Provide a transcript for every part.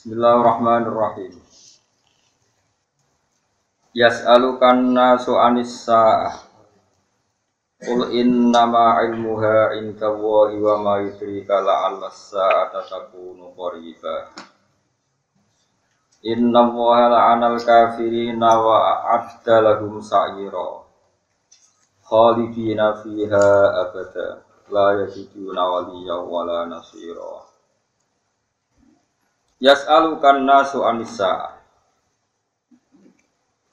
Bismillahirrahmanirrahim. Yas'alukan nasu anis sa'ah. Qul innama ilmuha inda Allahi wa ma yudrika la'alla as-sa'ata takunu qariba. Inna Allaha la'anal kafirina wa a'adda lahum sa'ira. Khalidina fiha abada. La yajiduna waliya wa la nasira. Yas'alukan nasu anisa.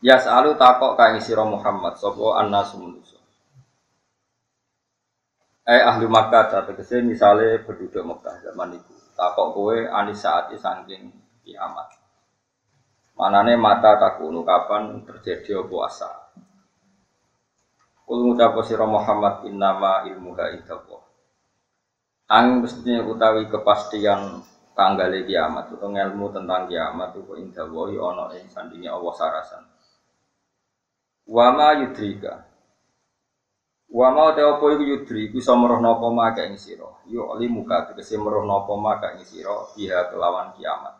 Yas'alu takok kae sira Muhammad sapa annasu manusa. Eh ahli Makkah tegese misale penduduk Mekah zaman itu. Takok kowe anisaati saking kiamat. Manane mata takunu kapan terjadi apa asa. Kul ngucap sira Muhammad innama ilmuha indallah. Ang mestinya utawi kepastian tanggal kiamat atau ilmu tentang kiamat itu indah wahi ono ing sandingnya Allah sarasan. Wama yudrika. Wama te apa iku yudri bisa meroh napa maka ing sira. Yo ali muka tegese meroh napa maka ing sira biha kelawan kiamat.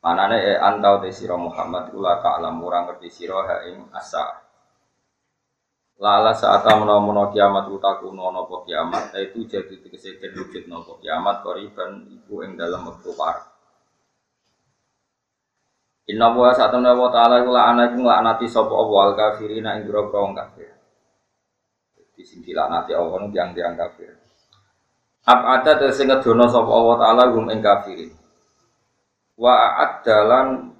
Manane e antau te sira Muhammad kula ta'lam ora ngerti sira ha ing asa. Lala saat menawa kiamat utaku nono po kiamat, itu jadi tegese den wujud nopo kiamat koriban iku ing dalam waktu par. Inna wa saat menawa taala iku la ana iku nglaknati sapa Allah al kafirina ing grogro wong kafir. Di sing dilaknati Allah yang tiang kafir. Ab ada tegese ngedono sapa Allah taala gum ing kafirin. Wa adalan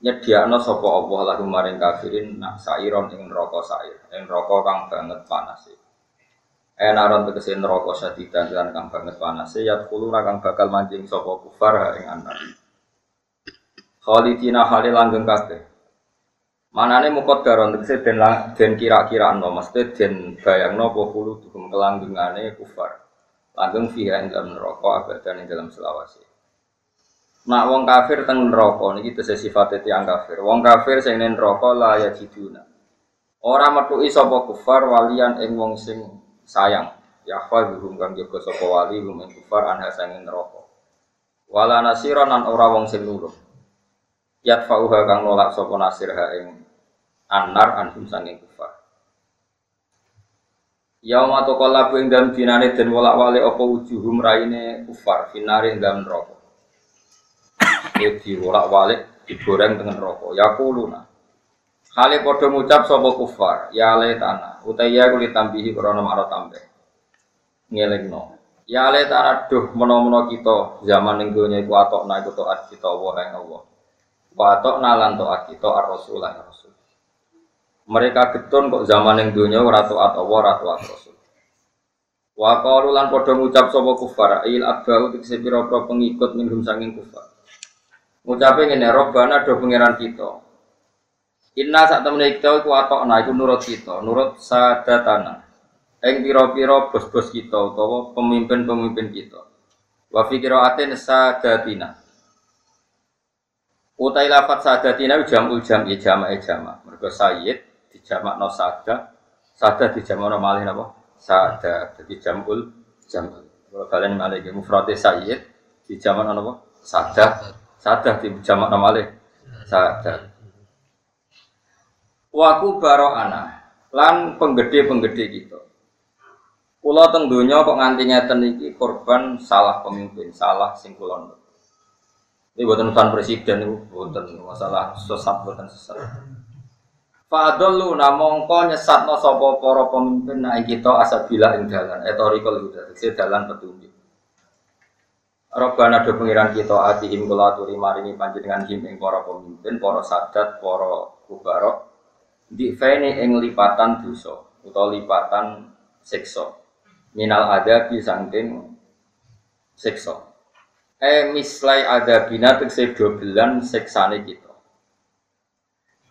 nyediakno sapa Allah lahum maring kafirin nak sairon ing neraka sair ing neraka kang banget panas Enaron tegese neraka sadidan lan kang banget panas ya kuluna kang bakal mancing sapa kufar ing anak. Khalidina halil langgeng kabeh. Manane muqaddaron tegese den den kira-kirano mesti den bayangno apa kulo dugem kelanggengane kufar. Langgeng fiha ing dalam neraka abadan ing dalam selawase Nak wong kafir teng neraka niki tese sifate tiyang kafir. Wong kafir sing ning neraka la ya jiduna. Ora metuki sapa kufar walian ing wong sing sayang. Ya fadhum kang jaga sapa wali ing kufar anha sing neraka. Wala nasira nan ora wong sing nulung. Yat fauha kang nolak sapa nasir ha ing anar anhum sanging kufar. Yauma taqallabu ing dalem dinane den wolak-walik apa wujuhum raine kufar finare ing dalem neraka. Ya diwolak walik digoreng dengan rokok. Ya kuluna. Kali podo ngucap sopo kufar, ya le tanah, utai ya kulit tambihi krono maro tambah. Ngelingno. Ya le tanah duh meno-meno kita zaman ning donya iku atokna iku taat kita wa ing Allah. Wa atokna lan taat kita ar-rasul lan rasul. Mereka getun kok zaman ning donya ora taat Allah ora taat rasul. Wa qalu lan padha ngucap sapa kufar, il abau tikse pira-pira pengikut minhum sanging kufar. Ngucape ngene, Robbana do pangeran kita. Inna sak temene kita iku atokna iku nurut kita, nurut sadatana. Ing pira-pira bos-bos kita utawa pemimpin-pemimpin kita. Wa fi qiraatin sadatina. Utai lafat sadatina jamul jam'i jama'i jama'. Mergo sayyid dijamakno sada, sada dijamakno malih napa? Sada. Jadi jamul jamul. Kalau kalian malih mufrate sayyid dijamakno napa? Sada Sadah di jamak nama alih. Sadah. Waku baro anak lan penggede-penggede gitu. Kulo teng donya kok nganti ngeten korban salah pemimpin, salah sing kula Ini buatan urusan presiden itu buatan masalah sesat buatan sesat. Fadlu namongko nyesat no sopo poro pemimpin naik kita asabila ing dalan etorikal udah dalan petunjuk. Robbana do pengiran kita atihim kula aturi maringi panjenengan him ing para pemimpin, para sadat, para kubarok di fene ing lipatan dosa utawa lipatan siksa. Minal ada saking siksa. E mislai ada bina tegese dobelan siksane kita.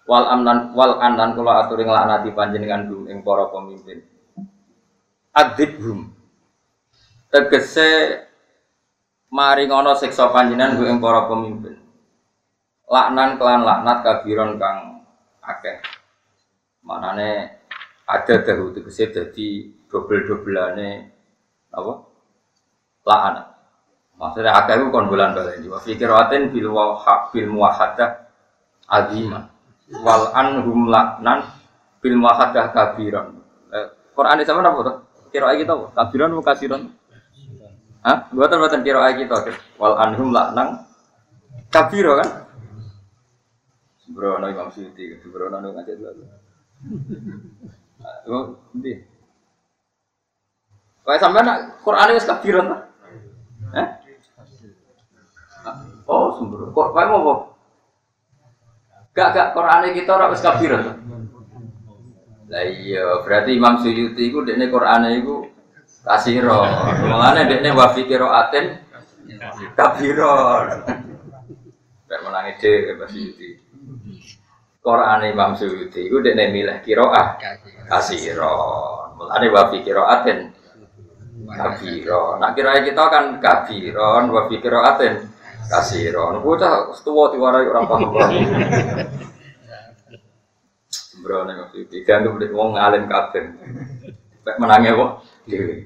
Wal amnan wal anan kula aturi nglaknati panjenengan hum ing para pemimpin. Adzibhum. Tegese mari ngono siksa panjenengan gue para pemimpin. Laknan kelan laknat kabiron kang akeh. Manane ada dahu tegese dadi dobel-dobelane apa? Laknat. Maksudnya akeh iku kon bulan baleni. Wa fi qiraatin bil wa bil muwahadah azima. Wal anhum laknan bil muwahadah kabiran. Eh, Quran sama apa tuh? Kira apa? Kabiran atau kasiran? Hah? Buatan buatan kira kita. Wal anhum laknan kabiro kan? Sembrono Imam Suyuti, sembrono ngajak dulu. Oh, ndi? Kayak sampean nak Quran wis kabiran ta? Hah? Oh, sembrono. Kok kayak apa? Gak gak Quran kita ora wis kabiran ta? Lah iya, berarti Imam Suyuti iku dekne Quran iku kasiro. Mulane dekne wa fi qiraatin kabiron. Kayak menangi dhewe Mbak Suyuti. Quran Imam Suyuti iku dekne milih qiraah kasiron. Mulane wa fi qiraatin kabiron. Nak kira kita kan kabiron wa fi qiraatin kasiron. Bocah tuwa diwarai ora paham. Sembrono Imam Suyuti. Dianggap wong alim kabeh. Kayak menangi apa? Dewi.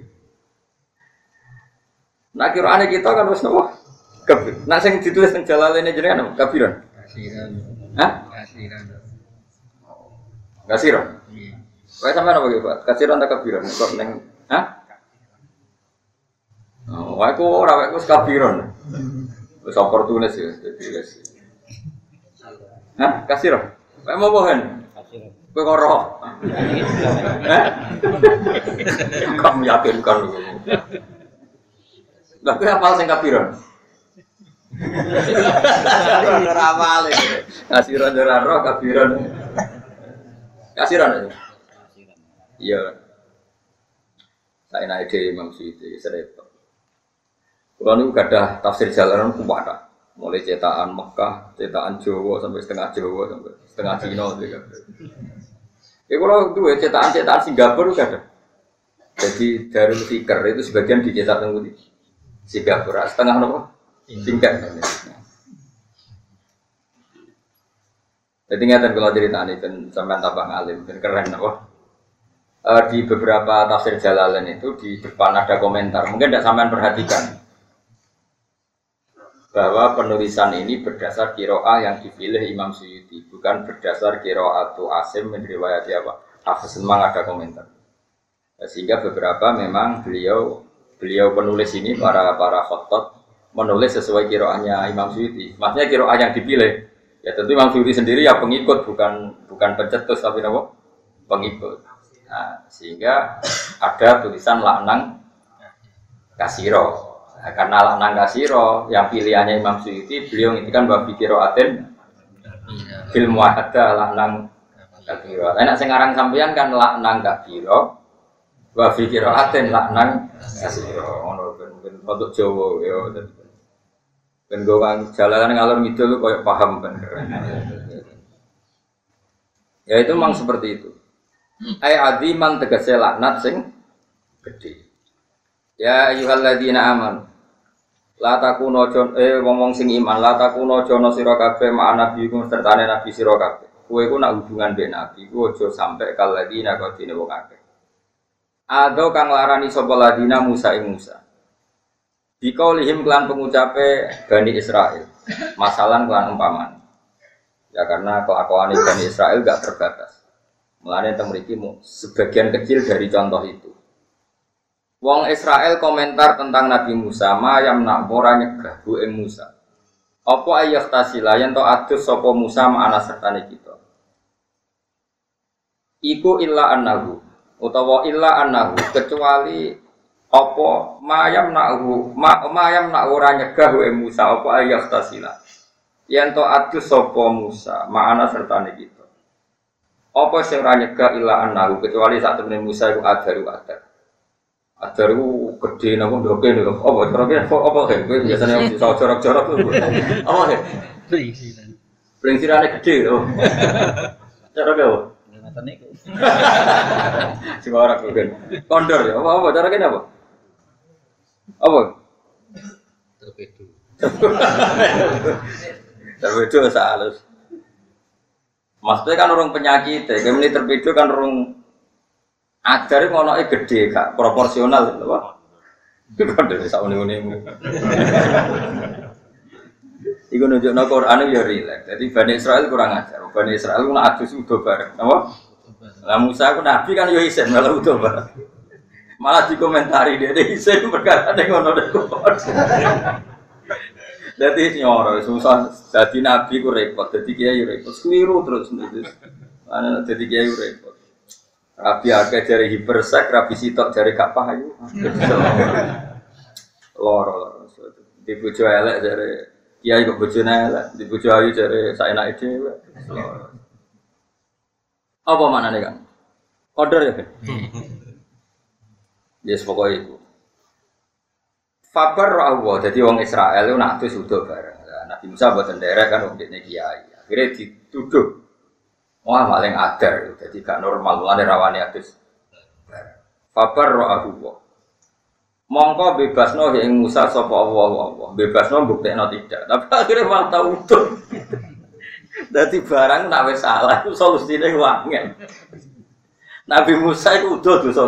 Nah kiraane kita kan wis napa? Kabir. Nah sing ditulis nang jalalene jenengan apa? Kabiran. Kasiran. Hah? Kasiran. Kasiran. Iya. Kayak sampean apa Pak? Kasiran tak kabiran? Kok neng Hah? Oh, wae ku ora wae ku wis oportunis ya, wis. Hah? Kasiran. Wae mau bohen. Kasiran. Kowe kok roh. Hah? Kamu yakinkan lu. Lah kowe apal sing kabiran? Ora apal. Kasiran ora roh kabiran. Kasiran. Iya. Saya naik di Imam Suyuti, serempet. Kalau ini ada tafsir jalanan kuwata. Mulai cetakan Mekah, cetakan Jawa sampai setengah Jawa sampai setengah Cina juga. Ya kalau itu ya cetakan-cetakan Singapura juga ada. Jadi Darul Fikr itu sebagian dicetak di Singapura, setengah apa? Singkat. Jadi ngeten kalau cerita ini dan sampai tambah ngalim dan keren apa? Eh, di beberapa tafsir Jalalain itu di depan ada komentar, mungkin tidak sampean perhatikan bahwa penulisan ini berdasar kiroah yang dipilih Imam Suyuti, bukan berdasar kiroah atau Asim meriwayati apa. Hafiz ada komentar. Ya, sehingga beberapa memang beliau beliau penulis ini para para khotot menulis sesuai kiroahnya Imam Suyuti. Maksudnya kiroah yang dipilih. Ya tentu Imam Suyuti sendiri ya pengikut bukan bukan pencetus tapi apa? Pengikut. Nah, sehingga ada tulisan laknang kasiro. Nah, karena laknang kasiro yang pilihannya Imam Suyuti beliau ngintikan bahwa fikiro aten Iya. film wahada laknang kabiro. Enak sekarang sampeyan kan laknang kabiro, wa fikiro aten laknang kasiro. Ben ben untuk Jawa ya. Ben gue kan jalanan ngalor ngidul koyo paham ben. Ya itu memang seperti itu. Ai adiman tegese laknat sing gede. Ya ayyuhalladzina amanu La takuno jon eh wong-wong sing iman la takuno jono sira kabeh ma nabi ku sertane nabi sira kabeh. Kowe ku nak hubungan nabi ku aja sampe kaladina dine wong akeh. Ado kang larani sapa ladina Musa ing Musa. Dikaulihim kelan pengucape Bani Israel. Masalah kelan umpaman. Ya karena kelakuan Bani Israel gak terbatas. Mulane mu sebagian kecil dari contoh itu. Wong Israel komentar tentang Nabi Musa, ma yang nak nyegah bu ing Musa. Apa ayah tasila yen to adus sapa Musa ma ana sertane kita. Iku illa annahu utawa illa annahu kecuali apa mayam nahu ma mayam nak ora nyegah ing Musa apa ayah tasila. Yen to adus sapa Musa ma ana sertane kita. Apa sing ora nyegah illa annahu kecuali saat temen Musa iku adaru adar. Ajar itu gede namun doke nih loh. Apa joroknya? Apa he? Biasanya yang bisa jorok-jorok tuh. Apa he? Prisiran. Pelingsirannya gede loh. Joroknya apa? Ngatan niku. Si orang kan. Kondor ya. Apa apa? Joroknya apa? Apa? Torpedo. Tapi itu halus. Maksudnya kan orang penyakit, ya. Ini terpidu kan orang Ajar ngono gede kak proporsional gitu pak. Kode wis sak une-unemu. Iku nunjukno Quran ya rileks. Jadi Bani Israel kurang ajar. Bani Israel ku adus udah bareng. Apa? Lah Musa ku nabi kan yo isen malah udah bareng. Malah dikomentari dia dia isen perkara ning ngono dek. Jadi nyoro susah. Jadi nabi ku repot. Jadi kiai repot. Keliru terus. Jadi kiai repot. Rabi akeh jari hipersek, rabi sitok jari gak payu. Loro loro. Di bojo elek jari kiai kok bojone elek, di bojo ayu jari saenake dhewe. Apa maknane kan? Order ya kan? Yes pokoknya itu. Fabar Allah, jadi orang Israel itu nak sudah bareng. Nabi Musa buat derek kan orang ini kiai. Akhirnya dituduh Wah paling adar, jadi gak normal, mulai rawani adus. Fabar ro'ahu Mongko bebas no yang Musa sopo Allah Allah, bukti no tidak. Tapi akhirnya malah tahu tuh. Jadi barang nak wis salah, itu solusinya wangen. Nabi Musa itu udah dosa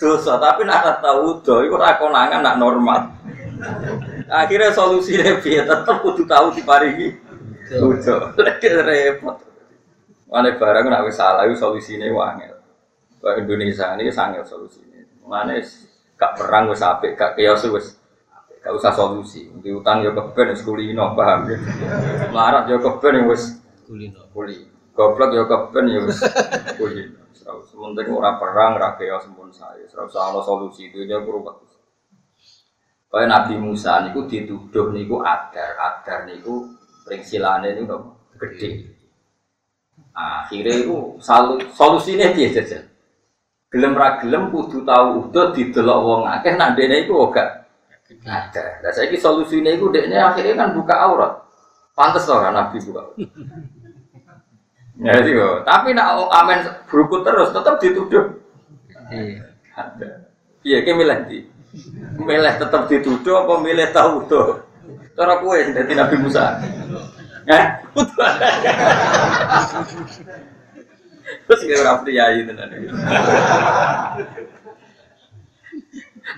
dosa, tapi nak tahu udah, itu rakonangan nak normal. Akhirnya solusinya biar tetap kudu tahu di parigi. Udah, repot. Mana barang nak wis salah itu solusinya wangel. Wah Indonesia ini sangat solusinya. Mana gak perang wis apik, gak kios wis gak usah solusi. Diutang ya keben wis kulino paham ya. Melarat ya keben wis kulino. kuli. Goblok ya keben ya wis kulino. Sementing ora perang, ora kios sempun saya. Ora usah ana solusi itu dia berubah. Kaya Nabi Musa niku dituduh niku adar, adar niku pringsilane niku gede. Akhirnya itu solusinya dia jajan. Gelem ra gelem kudu tahu udah didelok wong akeh nak dene iku gak ada. Lah saiki solusine iku dekne akhirnya kan buka aurat. Pantes ora Nabi buka. Ya itu, tapi nak amen berukut terus tetap dituduh. Iya. Ada. Iya, ki milih di. Milih tetap dituduh apa milih tahu tuh. Cara kue dadi Nabi Musa. Ya, Terus kayak orang priayi tenan.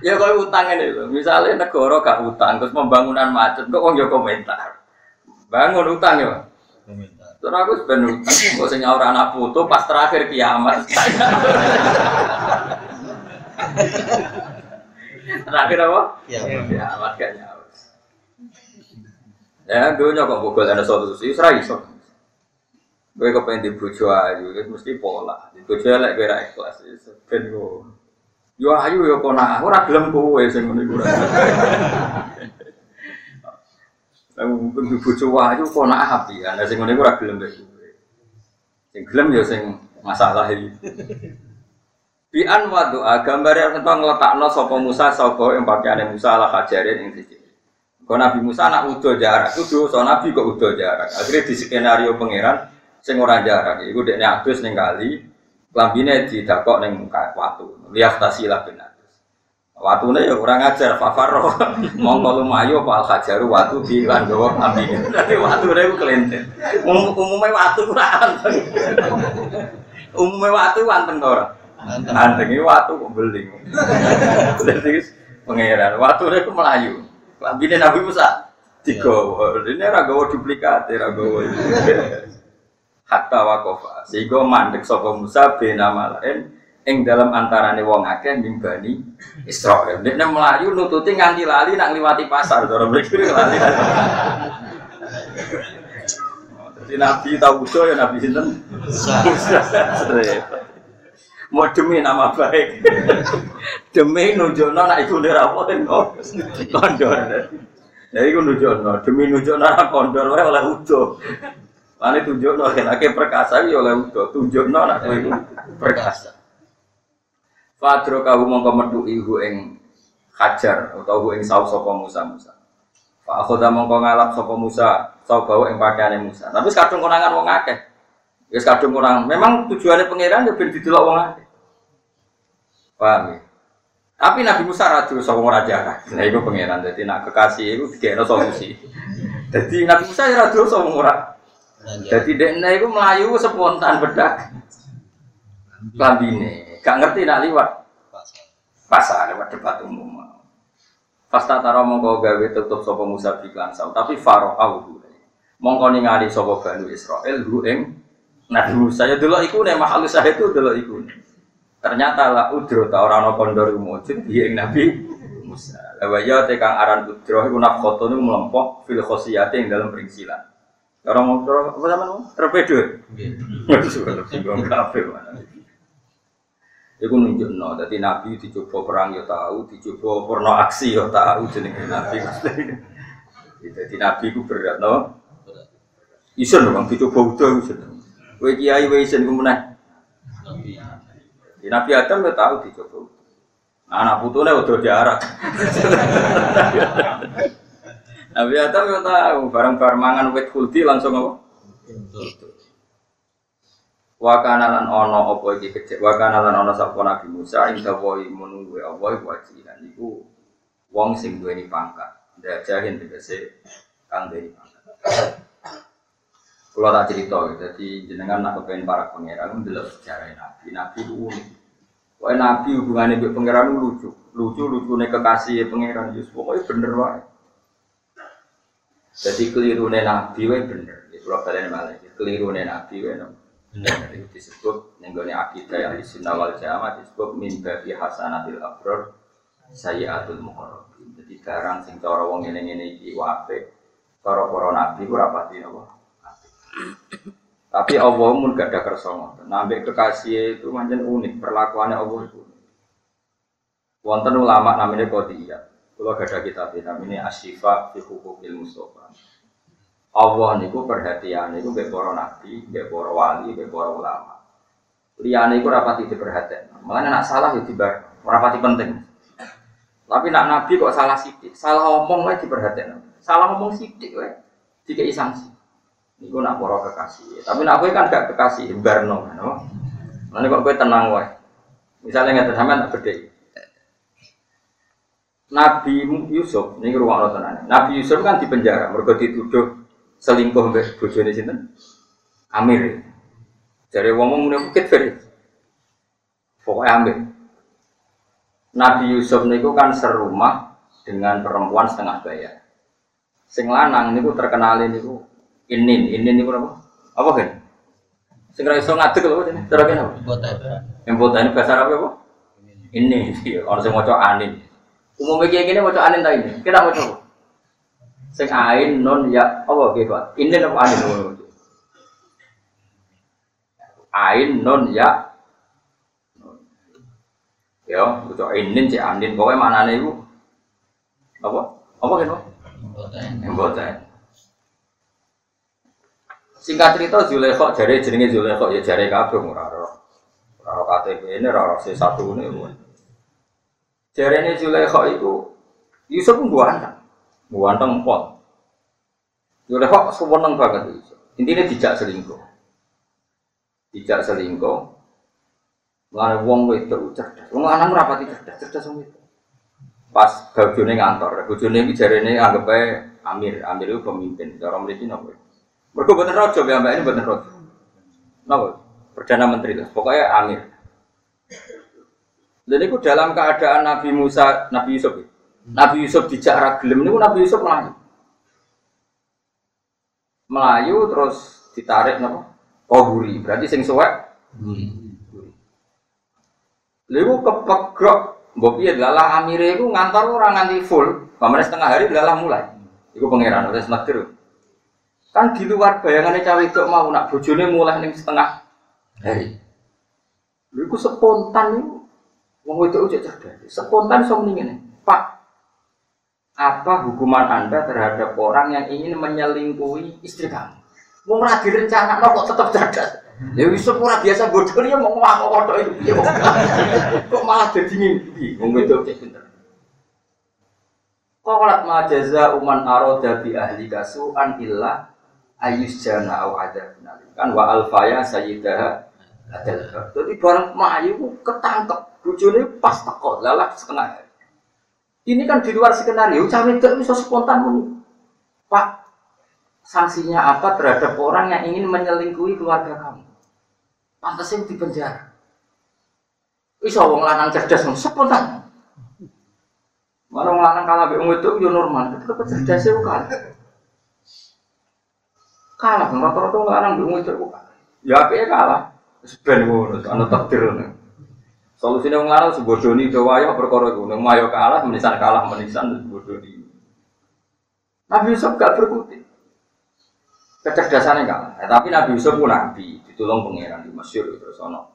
Ya kalau utang ini loh, misalnya negara gak utang, terus pembangunan macet, kok orang komentar. Bangun utang ya, Komentar. terus aku sebenarnya utang, kok saya nyaur anak foto pas terakhir kiamat. terakhir apa? Kiamat. Kiamat nyaur. Ya, dunia kok bogol ada solusi, serai so. Gue kepengen di bojo ayu, ya mesti pola. Di bojo elek gue ikhlas, ya ben go. Yo ayu yo kona, ora gelem kowe sing ngene iku. Lah mungkin di ayu kona api, ana sing ngene iku ora gelem kowe. Sing gelem yo sing masalah iki. Bi an wa gambar yang tentang ngletakno sapa Musa sapa yang pakaiane Musa ala hajarin ing siji. Kau Nabi Musa anak udah jarak, itu dosa Nabi kok udah jarak. Akhirnya di skenario pangeran, sing ora jarak. Iku dekne adus ning kali, lambine didakok ning muka watu. Lihat tasilah bin adus. Watune ya kurang ajar, fafaro. Mongko lumayu apa al hajaru watu di lan gawa lambine. Dadi watune iku kelenten. Um, umume watu anteng. Umume watu anteng to ora? Anteng. Iki watu kok beling. Dadi pangeran, watune iku melayu. Lambine Nabi Musa digawa. Ini ora gawa duplikat, ora gawa. Hatta wakofa. Sehingga mandek sapa Musa bena malain ing dalam antarane wong akeh mimbani Israel. Nek melayu nututi nganti lali nak liwati pasar, cara mriki lali. Jadi Nabi tahu ya Nabi sinten? Musa. Mau demi nama baik, demi nunjukno nak iku ndera apa kondor. Ya iku nunjukno, demi nunjukno nak kondor wae oleh udo. Lane tunjukno akeh perkasa iki oleh udo, tunjukno nak kowe perkasa. Fadro kawu mongko metu ihu ing hajar utawa ing saus sapa Musa Musa. Pak Akhoda mongko ngalap sapa Musa, sapa ing pakaiane Musa. Tapi kadung konangan wong akeh. Ya kadung kurang. Memang tujuannya pangeran ya ben didelok wong akeh. Paham ya? Tapi Nabi Musa radu sapa ora jarak. Nah iku pangeran. Dadi nak kekasih iku dikene solusi. Dadi Nabi Musa ya radu sapa ora. Dadi dekne iku melayu spontan bedak lambine. Gak ngerti nak liwat Pasar. lewat debat umum. Pasta taro mongko gawe tutup sapa Musa biklan sau, tapi faro au Mongko ningali sapa Bani Israel hu ing Nabi Musa ya delok iku nek saya itu delok iku. Ternyata lah udro ta ora ana kondor mujud dia ing Nabi Musa. Lawa ya tekang aran udro iku nafkoto niku mlempok fil khosiyate ing dalam perincilan. Orang mau apa sama Terpedo. Kafe mana. Iku nunjuk no, jadi Nabi dicoba perang ya tahu, dicoba porno aksi ya tahu jenenge Nabi. Jadi Nabi ku berat no. Isen dong, dicoba udah isen. Kowe kiai wae isen ku meneh. Di Nabi Adam ya tahu dicoba. Anak putune udah diarak. Nabi Adam ya tahu, barang-barang mangan wit kulti langsung apa? Wakana lan ono apa iki kecek wakana lan ono sapa Nabi Musa ing dawuh menunggu Allah wajihan iku wong sing duweni pangkat. Dajahin tegese kang duweni pangkat. Kalau tak cerita, jadi jenengan nak kepengen para pangeran, delok sejarah Nabi. Nabi itu unik. Wah Nabi hubungannya dengan pangeran lucu, lucu lucu nih kekasih pangeran. Yus pokoknya bener wae. Jadi keliru Nabi wae bener. Pulau kalian malah keliru Nabi wae Benar itu disebut nenggone akidah yang sunnah wal jamaah disebut min babi hasanatil abror sayyatul muqarrabin. Jadi garang sing cara wong ngene-ngene iki wape cara para nabi ku rapati napa? Tapi Allah mun gak ada kersa. Nambah kekasih itu macam unik perlakuannya Allah itu. Wonten ulama namanya Qadiyah. Kalau gak ada kitab namanya Asyifa fi Hukukil Mustafa. Allah niku perhatian niku mbek para nabi, mbek para wali, mbek para ulama. Liyane iku rapati diperhatikan. Malah nak salah ya tiba rapati penting. Tapi nak nabi kok salah sidik, salah omong wae diperhatikan. Salah ngomong sidik wae sanksi. Niku nak para kekasih. Tapi nak kowe kan gak kekasih, barno, no. Nanti kok kowe tenang wae. Misalnya nggak sampean tak beda. Nabi Yusuf, ini rumah tenan. Nabi Yusuf kan di penjara, mergo dituduh selingkuh mbek bojone sinten? Amir. Dari wong muni bukit fer. Pokoknya Amir. Nabi Yusuf niku kan serumah dengan perempuan setengah bayar. Sing lanang niku terkenal niku inin, inin niku apa? Apa kan? Sing ra iso ngadeg lho jenenge. Cara kene apa? Yang ini bahasa Arab apa? Ini, orang sing maca anin. Umumnya kayak gini maca anin ta ini. Kita maca Sing ain non ya apa gitu. Ini apa ain non? Ain non ya. Ya, itu inin cek anin. Pokoknya mana nih bu? Apa? Apa gitu? Emboten. Singkat cerita Zulekho jari jenenge Zulekho ya jari kabeh ora ora. Ora KTP ini ora C1 ini. Jari ini Zulekho itu Yusuf anak. Ganteng pot. Kok seneng banget itu. Intinya tidak selingkuh. Tidak selingkuh. Mengenai wong itu cerdas. Wong lanang rapati cerdas, cerdas wong. Pas bojone ngantor, bojone iki jarene anggap ae Amir, Amir itu pemimpin. Cara mriki napa? Mergo boten raja ya Mbak ini boten raja. Napa? Perdana Menteri lah. Pokoknya Amir. Dan itu dalam keadaan Nabi Musa, Nabi Yusuf. Ya. Nabi Yusuf dijak ra gelem niku Nabi Yusuf melayu. Melayu terus ditarik napa? Kohuri, berarti sing suwek. Lalu kepegrok, mbok piye lalah amire iku ngantor ora nganti full, pamane setengah hari lalah mulai. Iku pangeran wis nakdir. Kan di luar bayangannya cawe itu mau nak bojone mulai ning setengah hari. Lha iku spontan niku wong wedok cerdas. Spontan iso ngene. Pak, apa hukuman Anda terhadap orang yang ingin menyelingkuhi istri kamu? Mau ora direncana kok tetap cerdas. Ya wis ora biasa bodoh ya mau ngomong kodok itu. Kok malah jadi mimpi. Wong wedok cek pinter. Qalat ma jaza uman aroda bi ahli kasu'an illa ayus jana au ada kan wa alfaya sayyidah adalah jadi barang mayu ketangkep bojone pas teko lalah setengah ini kan di luar skenario, cawe itu bisa spontan pun. Pak, sanksinya apa terhadap orang yang ingin menyelingkuhi keluarga kamu? Pantasnya di penjara. Bisa wong lanang cerdas, spontan. Mana wong lanang kalah mbek wedok yo normal, tetep yo kalah. Kalah rata-rata mbek wong wedok kok kalah. Ya apike kalah. Wis ben ngono, ana takdir wong lanang sebodoni do wayo perkara iku, nek mayo kalah menisan kalah menisan sebodoni. Nabi Yusuf gak berkutik. Kecerdasannya kalah. Eh, tapi Nabi Yusuf pun nabi, ditolong pangeran di Mesir terus ono.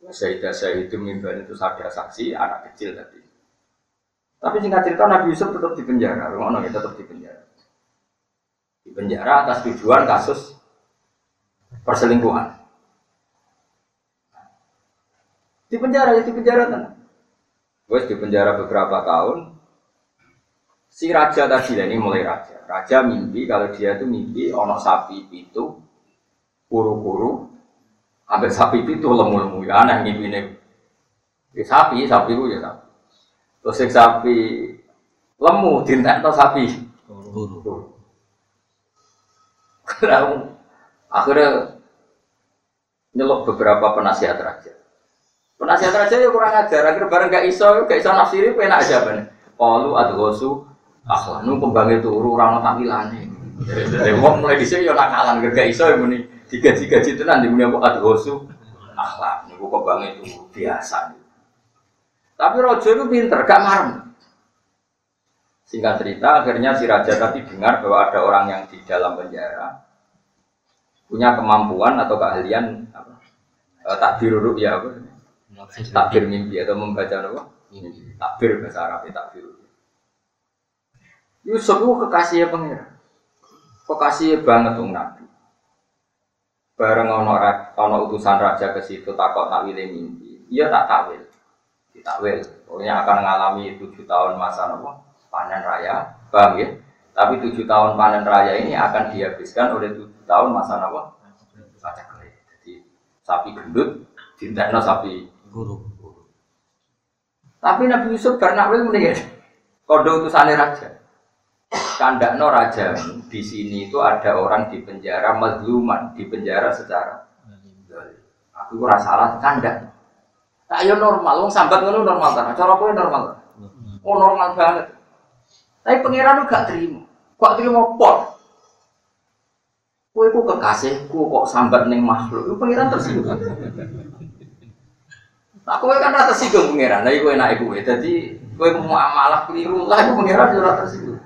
Sayyidah Sayyidu Mimban itu ada saksi anak kecil tadi. Tapi singkat cerita Nabi Yusuf tetap di penjara, rumah ya tetap di penjara. Di penjara atas tujuan kasus perselingkuhan. Di penjara, ya di penjara tenang. Wes di penjara beberapa tahun. Si raja tadi ini mulai raja. Raja mimpi kalau dia itu mimpi ono sapi itu kuru-kuru, ambil sapi itu lemu-lemu ya aneh mimpi ini. Ya, sapi, sapi itu ya sapi. Terus sapi lemu dintek sapi. Akhirnya nyelok beberapa penasihat raja. Penasihat raja ya kurang ajar, akhirnya bareng gak iso, gak iso nafsiri, enak aja bener. Kalu adgosu, akhlak nu kembangnya turu, rano tampilane. Dari wong mulai dhisik ya nakalan, gak iso ya muni digaji-gaji tenan di muni apa adgosu, akhlak niku kembangnya turu biasa. Tapi rojo itu pinter, gak marem. Singkat cerita, akhirnya si raja tadi dengar bahwa ada orang yang di dalam penjara punya kemampuan atau keahlian apa? Eh, takbir uruk ya apa? Takbir mimpi atau membaca apa? Takbir bahasa Arab takbir. Yusuf itu kekasihnya pangeran. Kekasihnya banget tuh nabi. Bareng ono ono utusan raja ke situ takut takwile mimpi. Iya tak takwil. Ditakwil. Pokoknya akan mengalami tujuh tahun masa apa? Panen raya. Paham ya? Tapi tujuh tahun panen raya ini akan dihabiskan oleh tujuh tahun masa apa? Pacak kelik. Jadi sapi gendut, dintekno sapi Guru. tapi Nabi Yusuf karena wil mendingan kode utusannya raja. Kandakno raja di sini itu ada orang di penjara mazluman, di penjara secara aku ora salah kandak. Tak yo normal, wong sambat ngono normal kan. Cara kowe normal. Oh normal banget. Tapi pangeran lu gak terima. Kok terima pot? Kowe ku kekasihku kok sambat ning makhluk. Lu pangeran tersinggung. Nah, kowe kan rata tersinggung pangeran. Lah iku enake kowe. Dadi kowe mau amalah keliru lah iku pangeran yo ora tersinggung.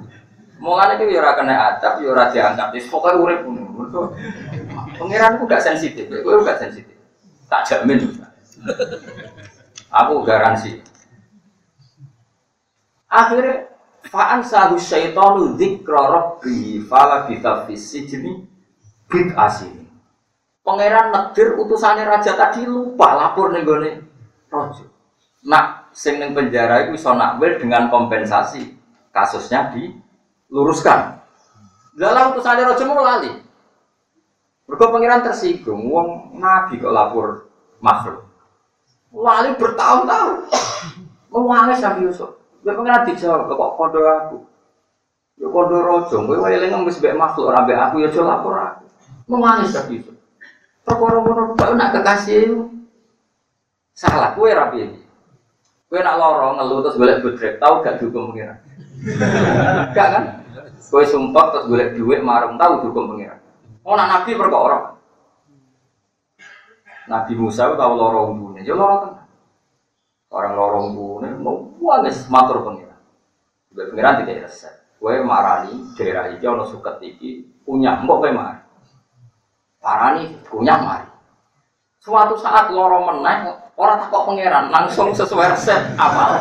Mulane iki yo ora kena adab, yo ora diangkat. Wis pokoke urip ngono. Mergo pangeran ku gak sensitif. Kowe gak sensitif. Tak jamin. Aku garansi. Akhirnya Fa'an sahu syaitanu dzikra rabbi fala bisa fisijni bid asini. Pangeran negir utusannya raja tadi lupa lapor nih gone rojo. Nak sing ning penjara itu iso nakwil dengan kompensasi kasusnya diluruskan. Dalam utusannya rojo mau lali. Mergo pangeran tersinggung, wong nabi kok lapor makhluk. Lali bertahun-tahun. Mewangis Nabi Yusuf. Gue pengen dijawab, kok kodo aku. Ya kodo rojo, gue wae ngemis mbek makhluk ora mbek aku ya aja lapor aku. Mewangis Nabi Yusuf. Perkara ngono kok nak kekasih itu. Salah kowe ra piye. Kowe nak lara ngeluh terus golek bodrek, tau gak dihukum pengiran? Gak kan? Kowe sumpah terus golek duit marung tau dihukum pengiran. Oh nak nabi perkara. Nabi Musa itu tahu lara umbune, ya lara tenan. Orang lorong bune mau wangis matur pengiran. Pengiran tidak resep. Kue marani daerah iki ono suket iki punya mbok kowe mari. Parani punya mari. Suatu saat loro meneh orang takok pangeran langsung sesuai resep apal.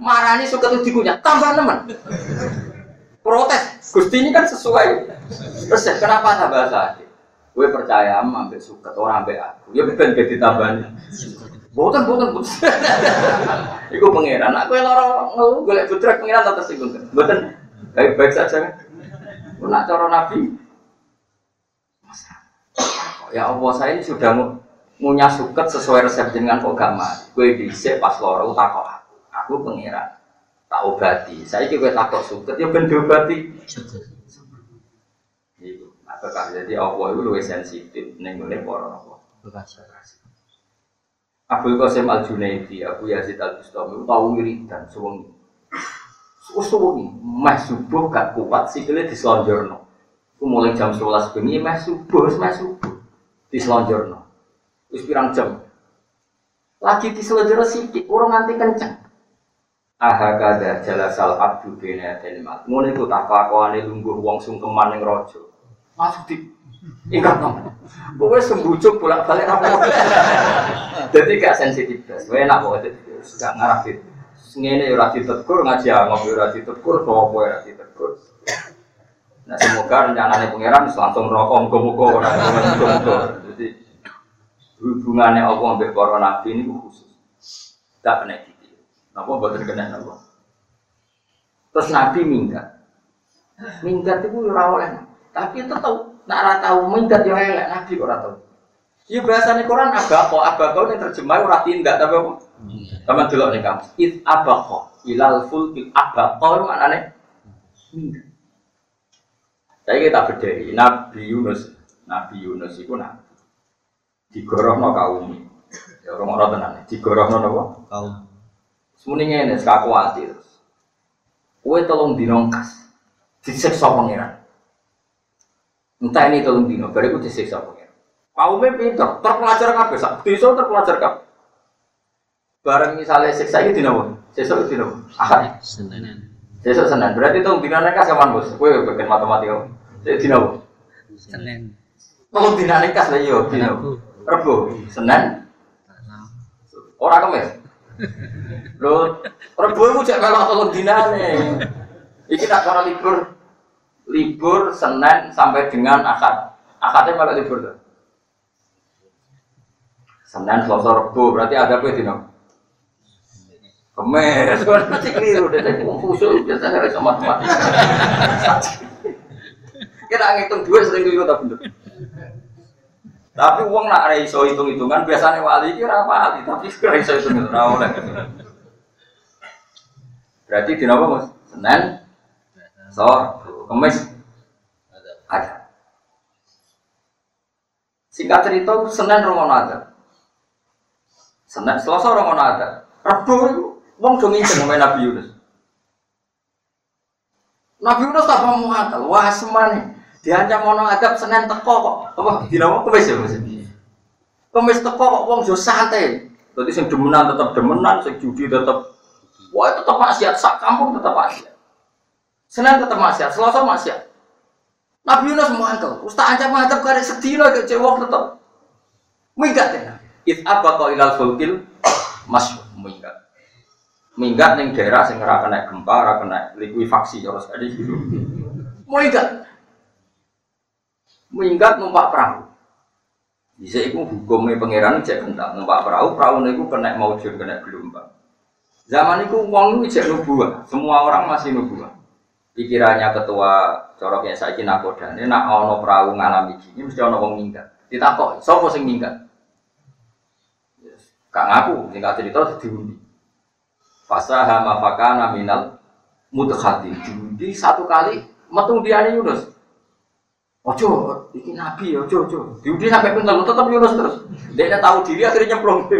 Marani suket itu dikunyah tambah nemen. Protes. Gusti ini kan sesuai resep. Kenapa tambah sakit? Gue percaya ambek suket orang ambek aku. Ya ben ben ditambani. Boten, boten, boten. Iku pangeran. Aku yang loro ngeluh golek butrek pangeran tak tersinggung. Boten. Baik-baik saja kan. Nak cara Nabi. Ya Allah, saya ini sudah punya suket sesuai resep jenengan kok gak mati. Gue dhisik pas loro takok aku. Aku pangeran. Tak obati. Saya juga takok suket ya ben diobati. Iku. Apakah jadi Allah itu lebih sensitif ning ngene para apa? Abdul Qasim Al Junaidi, Abu Yazid Al Bustami, tahu wiridan suwengi. Suwi, meh subuh gak kuat sikile dislonjorno. Ku mulai jam 11 bengi meh subuh, meh subuh. Dislonjorno. Wis pirang jam. Lagi dislonjorno sithik, urung nganti kenceng. Aha kada jalasal abdu bina delimat. Ngono iku tak kelakuane lungguh wong sungkeman ning raja. Masuk di Ingat nom. Pokoknya sembujuk bolak balik apa Jadi gak sensitif. Gue enak kok. Gak ngarah gitu. Ngene ora ditegur ngaji angop ora ditegur sapa ora ditegur. Nah semoga rencananya pangeran langsung rokok muga-muga ora muga-muga. Hubungannya Allah sampai para nabi ini khusus. Tak kena gitu. Napa boten kena napa? Terus nabi minggat. Minggat itu ora oleh. Tapi tetap nak ora tahu minggat yo elek nabi kok ora tahu. Iya bahasane Quran abako, abako ini terjemah ora tindak tapi apa? Sama dulu nih kamu. It abako ilal fulkil abako mana nih? Minggat. Saya kita berdiri Nabi Yunus, Nabi Yunus itu nabi. Digorohno kaum Ya orang orang tenan, digorohno apa? Kaum. Semuanya ini sekaku hati terus. Kue tolong dinongkas, disiksa pangeran. Entah ini tolong dino, bariku disiksa pangeran. Kaumnya pinter, terpelajar kabeh, sak desa terpelajar kabeh. Bareng misalnya siksa ini dino, sesuk dino, ahad. Senin. Sesuk Senin, berarti tolong dino nekas kapan bos? Kue bagian matematika. Jadi dino? Senin. tolong dino nekas lah yo, dino. Rebo, Senin, orang kemes. Lho, Rebo itu cek melok tolong dinane. Iki tak cara libur libur Senin sampai dengan Ahad. Ahadnya malah libur tuh. Senin, Selasa, Rebo, berarti ada apa dino? Kemes, kan pasti keliru deh. Khusus biasa hari sama matematika. Kita ngitung dua sering keliru tapi bener. Tapi uang nak ada iso hitung hitungan biasanya wali kira wali tapi sekarang iso hitung hitungan oleh. Berarti di apa mas? Senin, so, kemis, ada. Singkat cerita, Senin romono ada. Senin, Selasa romono ada. Rabu itu, dong ngicen sama Nabi Yunus. Nabi Yunus tak mau akal, wah semane. Diancam mono adab Senin teko kok. Apa? Dina apa kemis ya Mas? Kemis teko kok wong yo santai. Dadi sing demenan tetep demenan, sing judi tetep Wah tetep maksiat, sak kampung tetep maksiat. Senin tetep maksiat, Selasa maksiat. Nabi Yunus mangkel, Ustaz ancam ngadep kare sedina ke cewek tetep. Minggat ya. It apa kau ilal fulkil mas minggat. Minggat ning daerah sing ora kena gempa, ora kena likuifaksi terus ada gitu. Minggat. Minggat numpak perahu. Bisa iku hukumnya pangeran cek kental numpak perahu, perahu niku kena maujud kena gelombang. Zaman itu uang itu cek nubuah, semua orang masih nubuah. Pikirannya ketua coroknya saya nakoda, ini nak ono perahu ngalami gini, mesti ono wong minggat. Ditakok, sopo sing minggat? Kak ngaku, singkat cerita diundi. Fasaha mafakana minal mudkhati. Diundi satu kali, metung dia Yunus. Ojo, ini nabi, ojo, ojo. Diundi sampai pintar, tetap Yunus terus. Dia tahu diri akhirnya nyemplung.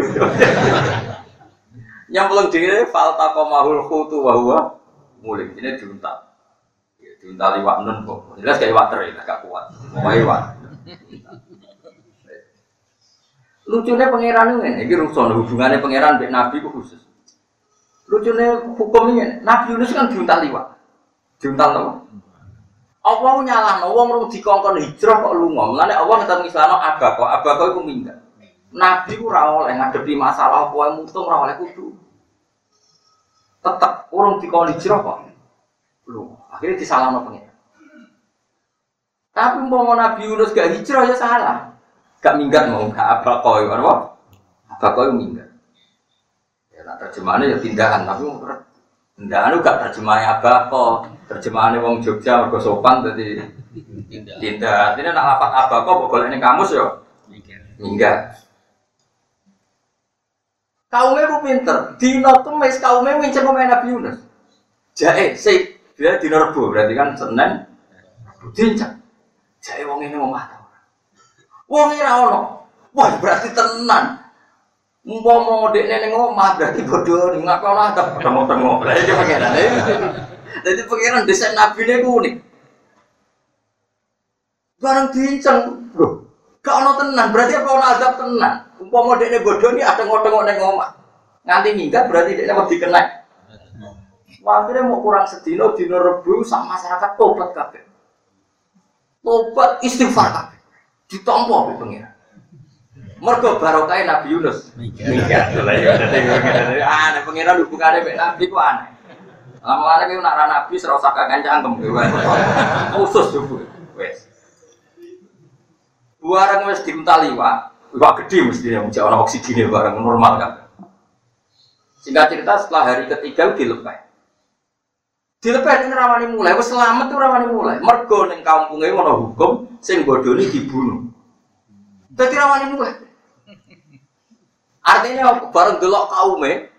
nyemplung diri, falta komahul khutu wahwa mulai ini diuntal. Ya, diuntal iwak nun kok. Jelas kayak iwak teri, gak kuat. Mau iwak. Lucunya pangeran ini, ini rusun hubungannya pangeran dengan nabi khusus. Lucunya hukum ini, Nabi Yunus kan diuntal iwak. Diuntal apa? Allah nyalah, Allah mau dikongkon hijrah kok lu ngomong. Lalu Allah ngetan Islam abako, abako itu minggat. Nabi ku ora oleh ngadepi masalah apa yang mutung ora oleh kudu. Tetep urung dikon hijrah kok. Lu akhirnya disalahno pengen. Tapi mau Nabi Yunus gak hijrah ya salah. Gak minggat mau gak abako ya apa? Itu minggat. Ya nah, terjemahannya ya tindakan tapi tindakan itu gak terjemahannya abako. Terjemahannya wong Jogja mergo sopan tadi Tidak. tindak. Ini nak lapat abako boleh ini kamus ya. Minggat. Kaumnya ku pinter, dino kemis kaumnya ngincer pemain Nabi Yunus. Jae, sih, dia dino rebu, berarti kan Senin, dincak. Jae wong ini mau mata. Wong ini ono, wah berarti tenan. Umpama dekne ning omah berarti bodoh ning ngapa ora tak tengok-tengok. Lah iki pangeran. Jadi pangeran desain nabi ini unik. Barang diinceng, loh, gak ono tenan, berarti apa ono azab tenan. Umpama dekne bodoh ini ada tengok-tengok ning omah. Nganti minggat berarti dekne mau dikena. Wah, akhirnya mau kurang sedino, dino rebu sama masyarakat tobat kabeh. Tobat istighfar kabeh. Ditompo oleh. Mergo barokah Nabi Yunus. Minggat. Lah ya aneh pengiran hubungannya mek Nabi ku aneh. Lama-lama ki nak Nabi ora usah cangkem Khusus yo wes. Barang wis diuntali Pak. Pak gede mesti yang ana oksigen barang normal kan. Singkat cerita setelah hari ketiga dilepas. Dilepas ini rawani mulai, wes selamat tuh rawani mulai. Mergo neng kampungnya mau hukum, sing bodoni dibunuh. Jadi rawani mulai. Artinya bareng delok kaume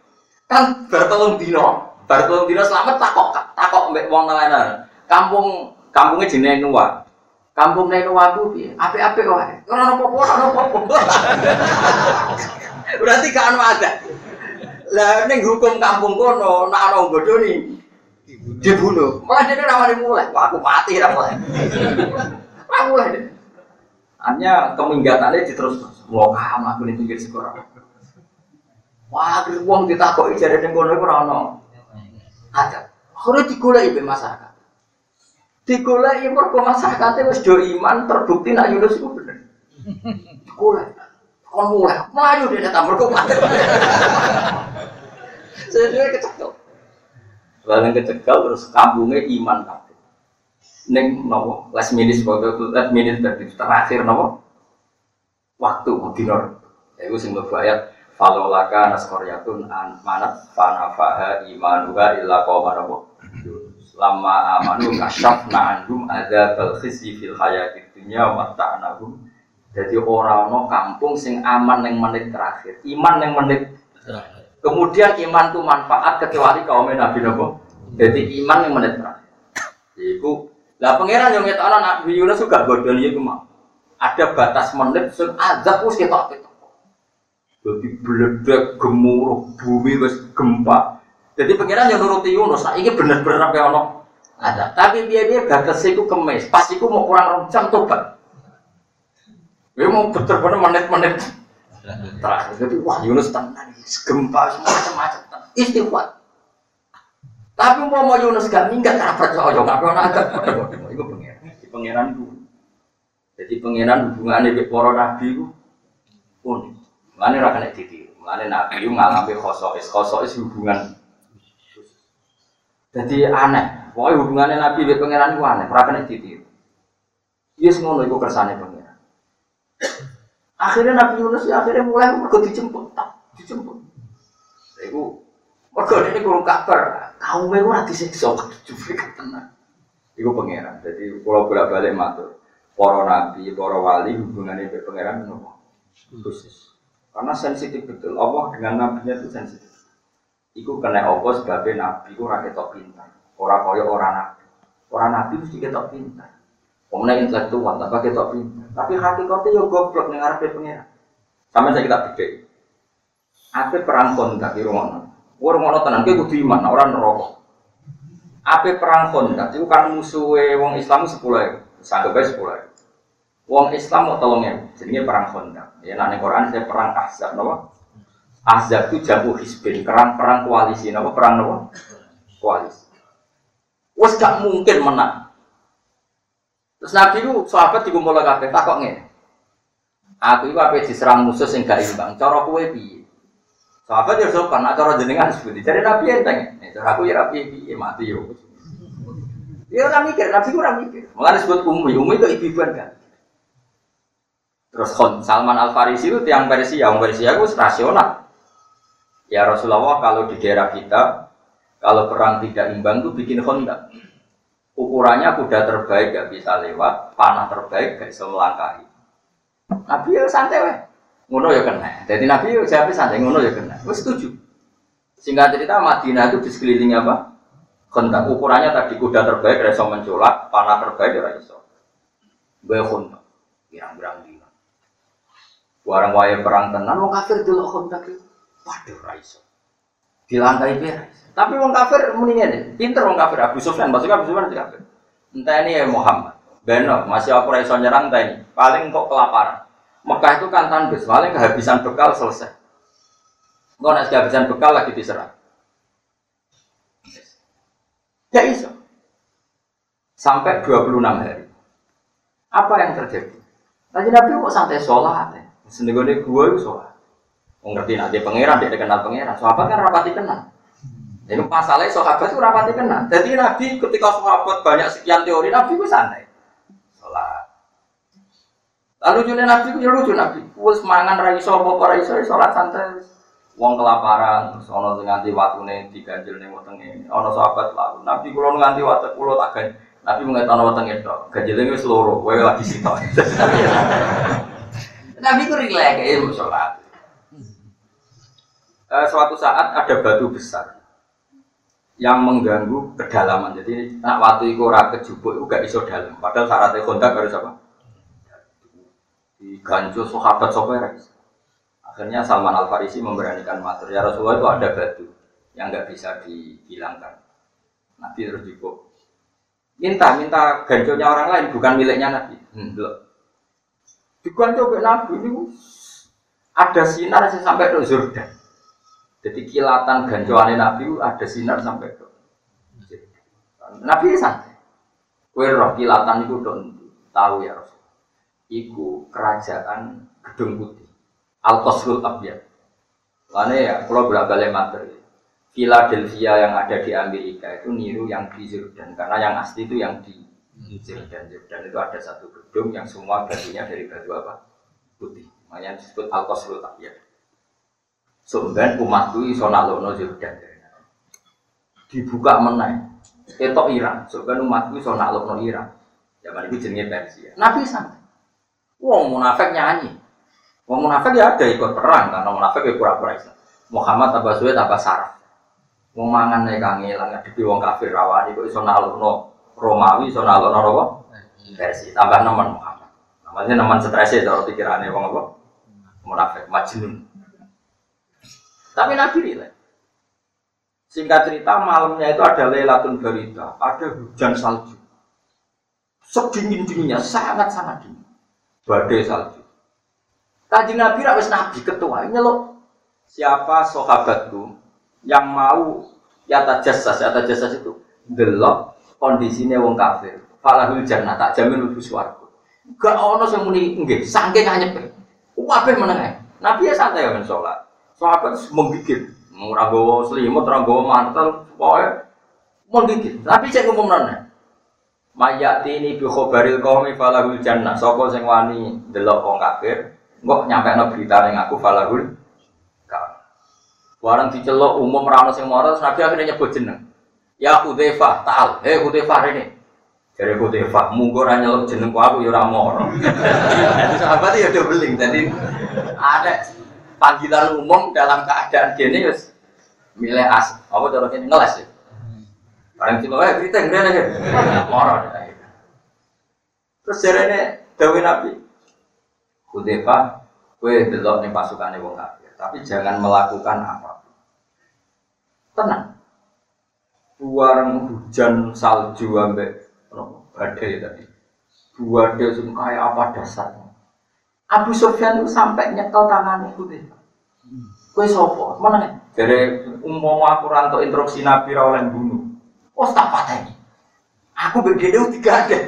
kan bertolong dino, bertolong dino selamat takok takok mbek wong nelayan. Kampung kampungnya jenenge Nuwa. Kampung Nuwa ku piye? Apik-apik wae. Ora ono apa-apa, ora ono apa-apa. Berarti gak ono ada. Lah ning hukum kampung kono nek ana bodoni dibunuh. Malah dia rawani mulai. Wah, aku mati ra mulai. Ra mulai. Hanya keminggatannya diterus terus. Mau kam aku nih pinggir sekolah. Wah, akhirnya uang ditakoki jadi ning kono iku ora ono. Ada. Akhirnya digoleki be masyarakat. Digoleki mergo masyarakate wis do iman terbukti nak Yunus iku bener. Digoleki. Kon mulai, melayu dia datang mergo mati. Saya kecekel. Lalu kecekel terus kampungnya iman kabeh. Ning nopo last minute foto last minute terakhir nopo waktu dinor. Ya itu sing ayat falolaka naskoryatun an manat fanafaha imanuha illa qawma nopo lama amanu kasyafna andum ada khizi fil hayatid dunya wa ta'nahum. Jadi orang no kampung sing aman yang menit terakhir. Iman yang menit kemudian iman itu manfaat kecuali kaum nabi nopo jadi iman yang menit terakhir. Itu lah pangeran yang ngetokno nabi Yunus juga bodoh mau ada batas menit sing azab ketok ketok jadi beledek gemuruh bumi wis gempa jadi pengiran yang nuruti Yunus, nah ini bener-bener apa ono ada. Tapi dia dia batas itu kemes, pas itu mau kurang jam tobat. Dia mau bener-bener menit-menit terakhir. Jadi wah Yunus tenang, gempa semua macam-macam. Tapi mau mau Yunus gak minggat, karena percaya nggak pernah ada. Itu pengiran, di pengiran itu. Jadi pengiran hubungannya dengan para nabi itu unik. Mana rakan kena ditiru. Mana nabi itu ngalami khosois, khosois hubungan jadi aneh. Pokoknya hubungannya Nabi dengan pangeran itu aneh. Pernah kena ditiru. Semua itu kersane pangeran. Akhirnya Nabi Yunus ya akhirnya mulai mereka dijemput, dijemput. Iku mereka ini kurang kabar. Kamu itu nanti disiksa, jufri tenang. Iku pangeran. Jadi kalau bolak balik matur, para nabi, para wali hubungannya dengan pangeran itu khusus. Karena sensitif betul. Allah dengan nabinya itu sensitif. Iku kena apa sebabnya nabi iku ora ketok pintar. Ora kaya ora nabi. Ora nabi mesti ketok pintar. Pemenang intelektual, tapi ketok pintar. Tapi hakikatnya yo goblok ning arepe pengira. Sama saya kita beda. Apa perang kontak di rumah? Wong ngono tenan kowe kudu iman, ora neraka. Apa perang kontak itu kan musuhe wong Islam 10 ya. Sanggep ae 10 ya. Wong Islam mau tolong ya, jadinya perang kontak. Ya, nah, Quran saya perang Ahzab, napa? Ahzab itu jago hisbin, perang perang koalisi, apa perang apa? Koalisi. Wes gak mungkin menang. Terus Nabi itu sahabat dikumpul kabeh takok ngene. Aku itu apa diserang musuh sing gak imbang. Cara kowe piye? Sahabat ya sopan, nak cara jenengan seperti. Jadi Nabi enteng. Nek cara aku ya piye piye mati yo. Ya ora mikir, Nabi ora mikir. Mulane disebut ummi, ummi itu ibu-ibuan kan. Terus Salman Al Farisi itu tiang Persia, yang Persia itu rasional. Ya Rasulullah kalau di daerah kita kalau perang tidak imbang itu bikin honda. Ukurannya kuda terbaik gak bisa lewat, panah terbaik gak bisa melangkahi. Nabi ya santai weh. Ngono ya kena. Jadi Nabi ya siapa santai ngono ya kena. Gue setuju. Singkat cerita Madinah itu di sekeliling apa? Honda. Ukurannya tadi kuda terbaik gak bisa mencolak, panah terbaik gak bisa. Gue honda. Pirang-pirang dina. Warang waya perang tenan, mau kafir honda itu. Waduh, raiso. Dilangkai piye? Tapi wong kafir muni ngene, pinter wong kafir Abu Sufyan, maksudnya Abu Sufyan kafir. Entah ini ya Muhammad. Beno, masih aku raiso nyerang entah ini. Paling kok kelaparan. Mekah itu kan tandus, paling kehabisan bekal selesai. Enggak nak kehabisan bekal lagi diserang. Gak iso. Sampai 26 hari. Apa yang terjadi? Tadi Nabi kok santai sholat ya? Senegone gue itu. Mau ngerti nanti pangeran, dia kenal pangeran. Sahabat kan rapati kenal. Ini masalahnya sahabat itu rapati kenal. Jadi Nabi ketika sahabat banyak sekian teori, Nabi itu santai. Sholat. Lalu lucunya Nabi itu ya lucu Nabi. Wes mangan raiso apa raiso sholat santai. Wong kelaparan, terus ono nganti watune diganjel ning wetenge. Ono sahabat lalu Nabi kula nganti wate kula tak. Nabi mengatakan wetenge tok. Ganjele wis loro, kowe lagi sitok. Nabi ku rileks ya sholat. Eh, suatu saat ada batu besar yang mengganggu kedalaman. Jadi nak waktu itu ora kejubuk itu gak iso dalam. Padahal syaratnya kontak harus apa? Diganjel sahabat sopir. Akhirnya Salman Al Farisi memberanikan matur ya Rasulullah itu ada batu yang nggak bisa dihilangkan. Nabi terus. Minta, minta ganjolnya orang lain bukan miliknya Nabi. Hmm, Diganjol ke Nabi itu ada sinar yang sampai ke Jordan. Jadi kilatan ganjolannya Nabi ada sinar sampai ke Nabi santai. Kue roh kilatan itu don tahu ya Rasul. Iku kerajaan Gedung Putih. Al Qasrul Abyad. Karena ya, kalau berapa balik materi. Philadelphia yang ada di Amerika itu niru yang di Jordan karena yang asli itu yang di Jordan. Jordan itu ada satu gedung yang semua batunya dari batu apa? Putih. Makanya disebut Al Qasrul Abyad. Sebenarnya umat itu iso nalono Jordan. Dibuka menang. Ketok Iran. Sebenarnya umat itu iso nalono Iran. Zaman itu jenenge Persia. Nabi santai. Wong munafik nyanyi. Wong munafik ya ada ikut perang karena munafik ya pura-pura Islam. Muhammad tambah suwe tambah saraf. Wong mangan nek kangelan ngadepi wong kafir rawani kok iso nalukno Romawi iso nalukno apa? Versi tambah nemen Muhammad. Namanya nemen stres ya cara pikirane wong apa? Munafik majnun. Tapi Nabi rileks. Singkat cerita malamnya itu ada Lailatul Barita, ada hujan salju. Sedingin dinginnya sangat-sangat dingin. Badai salju. Kaji Nabi rawes Nabi ketua nyeluk siapa sahabatku yang mau yata jasas yata jasas itu delok kondisinya wong kafir. Falahul jannah tak jamin lebih suaraku gak ono sing muni nggih saking anyep kabeh meneng Nabi ya santai kan sholat sahabat menggigit gawa selimut ora gawa mantel pokoke menggigit tapi saya ngomong nana mayati ini bi khobaril qaumi falahul jannah. Sapa sing wani delok wong kafir Kok nyampe no berita yang aku falahul Warang dicelok umum rano sing moro Nabi akhirnya nyebut jeneng. Ya Hudzaifah, ta'al. Hei Hudzaifah ini. Dari Hudzaifah, munggo ra nyeluk jenengku aku ya moro. Sahabat ya udah beling. Jadi ada panggilan umum dalam keadaan wis milih as. Apa cara ini ngeles ya? Barang celok eh berita ngene ya. Moro. Terus jarene dawuh Nabi, Hudzaifah, kowe delok ning pasukane wong kafir, tapi jangan melakukan apa pun. Tenang. Buang hujan salju ambek badai tadi. Badai sing kayak apa dasarnya? Abu Sufyan itu sampai nyekel tangan Hudzaifah. Kowe sapa? Mana Dari umpama aku rantok instruksi Nabi ra oleh bunuh. Oh tak pateni. Aku berbeda tiga ada.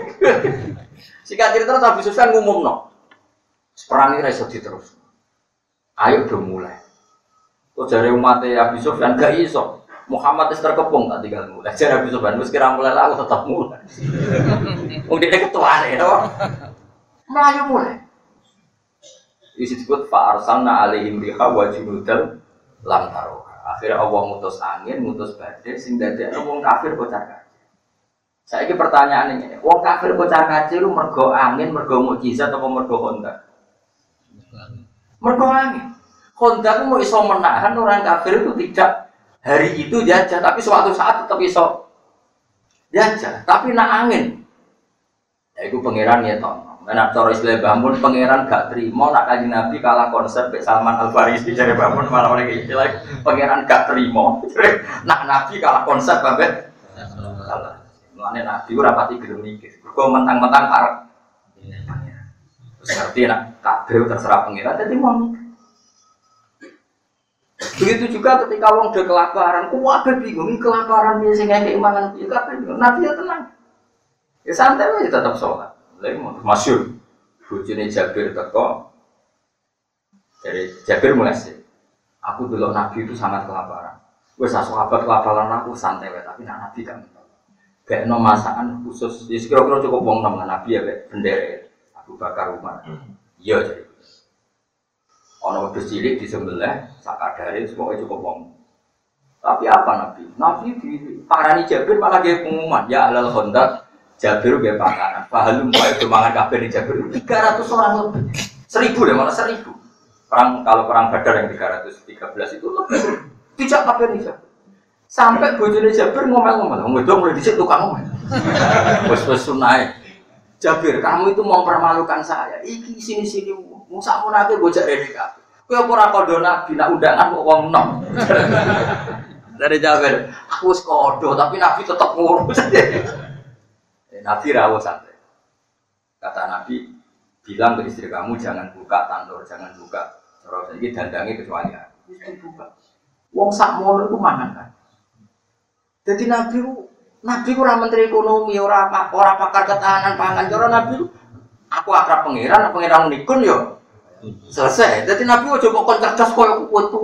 Singkat cerita Abu Sufyan ngumum no. Perang ini iso terus. Ayo udah mulai. Kok dari umat Abu Sufyan gak iso. Muhammad itu terkepung tak tinggal mulai. Jadi Sufyan mesti kira mulai lah tetap mulai. Wong dia ketua nih, no. Melayu mulai. Disebut Pak Arsalna alaihim riha wa junudal lam taruha. Akhirnya Allah mutus angin, mutus badai, sing dadi wong kafir kocar kacir. Saya ini pertanyaan ini, wong kafir kocar kacir lu mergo angin, mergo mukjizat atau mergo honda? Mergo angin. Honda itu mau iso menahan orang kafir itu tidak hari itu jajah, tapi suatu saat tetap iso jajah. Tapi nak angin, ya itu pangeran ya toh. Nah, cara istilah bangun pangeran gak terima nak kaji nabi kalah konsep Bek Salman Al Farisi dari bangun malah oleh istilah pangeran gak terima. nak nabi kalah konsep babet salah. Mulane nabi ora pati gelem mikir. Kok mentang-mentang arep Terus ngerti nak kabeh terserah pangeran jadi mau mikir. Begitu juga ketika wong udah kelaparan, kuwabe bingung, kelaparan dia sing ngekek mangan piye kabeh bingung. Nabi ya tenang. Ya santai aja tetap sholat. Lagi mau masyur. Bujune Jabir teko. Dari Jabir mulai sih. Aku dulu Nabi itu sangat kelaparan. Gue sahabat kelaparan aku santai wae, tapi nak Nabi kan. Kayak no masakan khusus, ya kira-kira cukup wong nama Nabi ya kayak bendera. Abu Bakar Umar. Iya jadi. Ono wedhus cilik di sebelah, sakadare semuanya cukup wong. Tapi apa Nabi? Nabi di parani Jabir malah dia pengumuman, ya alal kontak Jabir gue pakanan. Pahalum kau itu mangan kabeh di Jabir. 300 orang lebih. Seribu deh, malah seribu. Perang kalau perang Badar yang 313 itu lebih. Tidak di Jabir. Sampai bojone Jabir ngomel-ngomel. Ngomel dong mulai dicek tukang ngomel. Wes-wes sunai. Jabir, kamu itu mau permalukan saya. Iki sini-sini mau sakmu nanti bocah. Kowe apa ora kodo nabi nak undangan kok wong nom. Dari Jabir, aku kodo tapi nabi tetap ngurus. Eh, Nabi rawuh santai. Kata Nabi, bilang ke istri kamu jangan buka tandur, jangan buka. Terus ini dandangi kecuali aku. Buka. Wong sak mono itu mangan kan. Jadi Nabi Nabi ora menteri ekonomi, ora ora pakar ketahanan pangan. Cara Nabi ku, aku akrab pangeran, pangeran nikun yo. Selesai. Jadi Nabi ku coba kon cerdas koyo kutu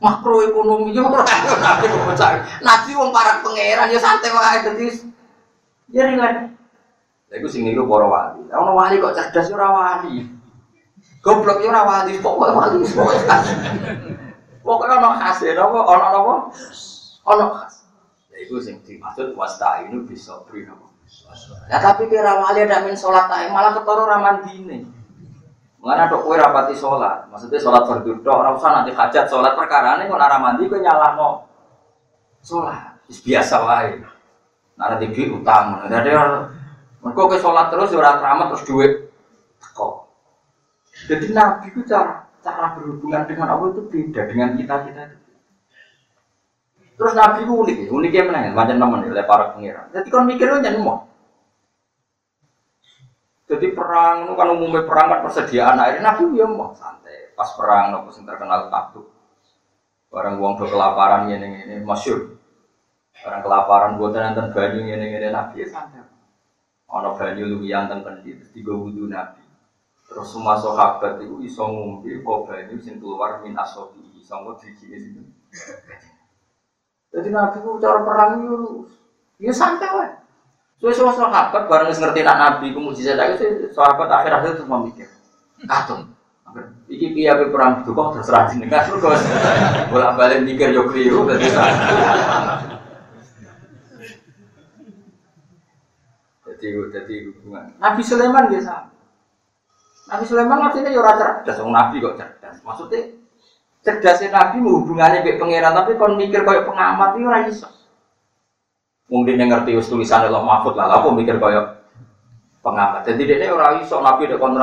makroekonomi yo ora Nabi kok bocah. Nabi wong para pangeran yo santai wae dadi Ya rileks. Lha iku sing niru para wali. Ono wali kok cerdas ya ora wali. Goblok ya ora wali, pokoknya wali. Pokoknya ono khas ya, ono napa? Ono khas. Iku sing dimaksud wasta'inu bisa beri napa? Ya tapi kira wali ada min sholat ae malah ketara ra mandine. Mengenai dok kue rapati sholat, maksudnya sholat fardu tok, ora usah nanti hajat sholat perkara ini kok nara mandi kue nyalahno sholat, Wis biasa wae. Nara tibi utang, jadi mereka ke sholat terus ya ora keramat terus duit kok. Jadi Nabi itu cara cara berhubungan dengan Allah itu beda dengan kita kita itu. Terus Nabi unik, ya, uniknya mana? Macam teman oleh para pengiran. Jadi kan mikirnya jangan mau. Jadi perang kan umumnya perang kan persediaan air. Nabi ya mau santai. Pas perang nopo sing terkenal takut. Barang uang do kelaparan ini ini masyur. Barang kelaparan buat nonton banyu ini ini Nabi ya santai. Ono banyu luwian teng kendi terus tiga wudhu Nabi. Terus semua sahabat itu iso ngumpi kok banyu sing keluar min asobi iso ngomong di sini. Jadi Nabi itu cara perang itu ya santai wae. So, so sahabat bareng ngerti nak Nabi ku mujizat itu sahabat akhir akhir terus memikir. Katung. Iki piye ape perang duka terserah jenengan terus bolak-balik mikir yo keliru dadi Jadi jadi hubungan. Nabi Sulaiman biasa. Nabi Sulaiman artinya ya ora cerdas, wong Nabi kok cerdas. Maksudnya cerdasnya Nabi hubungannya kayak pangeran tapi kon mikir kayak pengamat itu ora iso. Mungkin yang ngerti wis tulisan Allah Mahfud lah, apa mikir kayak pengamat. Jadi dia ora iso Nabi dek kon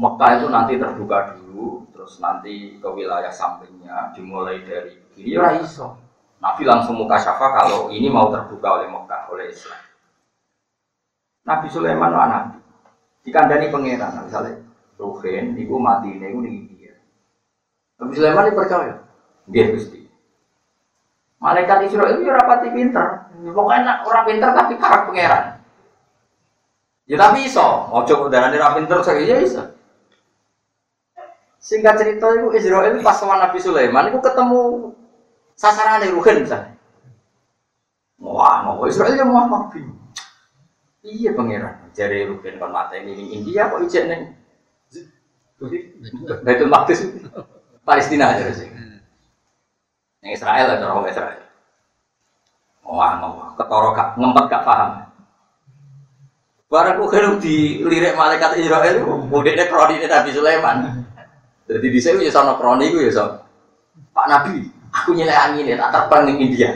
Mekah itu nanti terbuka dulu, terus nanti ke wilayah sampingnya dimulai dari kiri ora iso. Nabi langsung muka syafa kalau ini mau terbuka oleh Mekah oleh Islam. Nabi Sulaiman nabi. Dikandani pangeran, misalnya Ruhin, ibu mati ibu nih. Nabi Sulaiman ini percaya, dia gusti. Malaikat Israel itu ya rapati pinter, pokoknya nak orang pinter tapi karak pangeran. Ya tapi iso, ojo udah ra pinter saya ya iso. Singkat cerita itu Israel pas sama Nabi Sulaiman itu ketemu sasaran Ruhin misalnya. Wah, mau Israel ya mau bingung. Iya pangeran, jari Ruben kon mata ini ning India kok ijek neng Baitul Maqdis Palestina aja sih. Neng Israel cara orang Israel. Wah, mau ketoro gak ngempet gak paham. Barang ku kira dilirik malaikat Israel itu, deh kroni Nabi Sulaiman. Jadi di sini ya sama kroni itu ya so. Pak Nabi, aku nyilai angin ya, tak terbang ning India.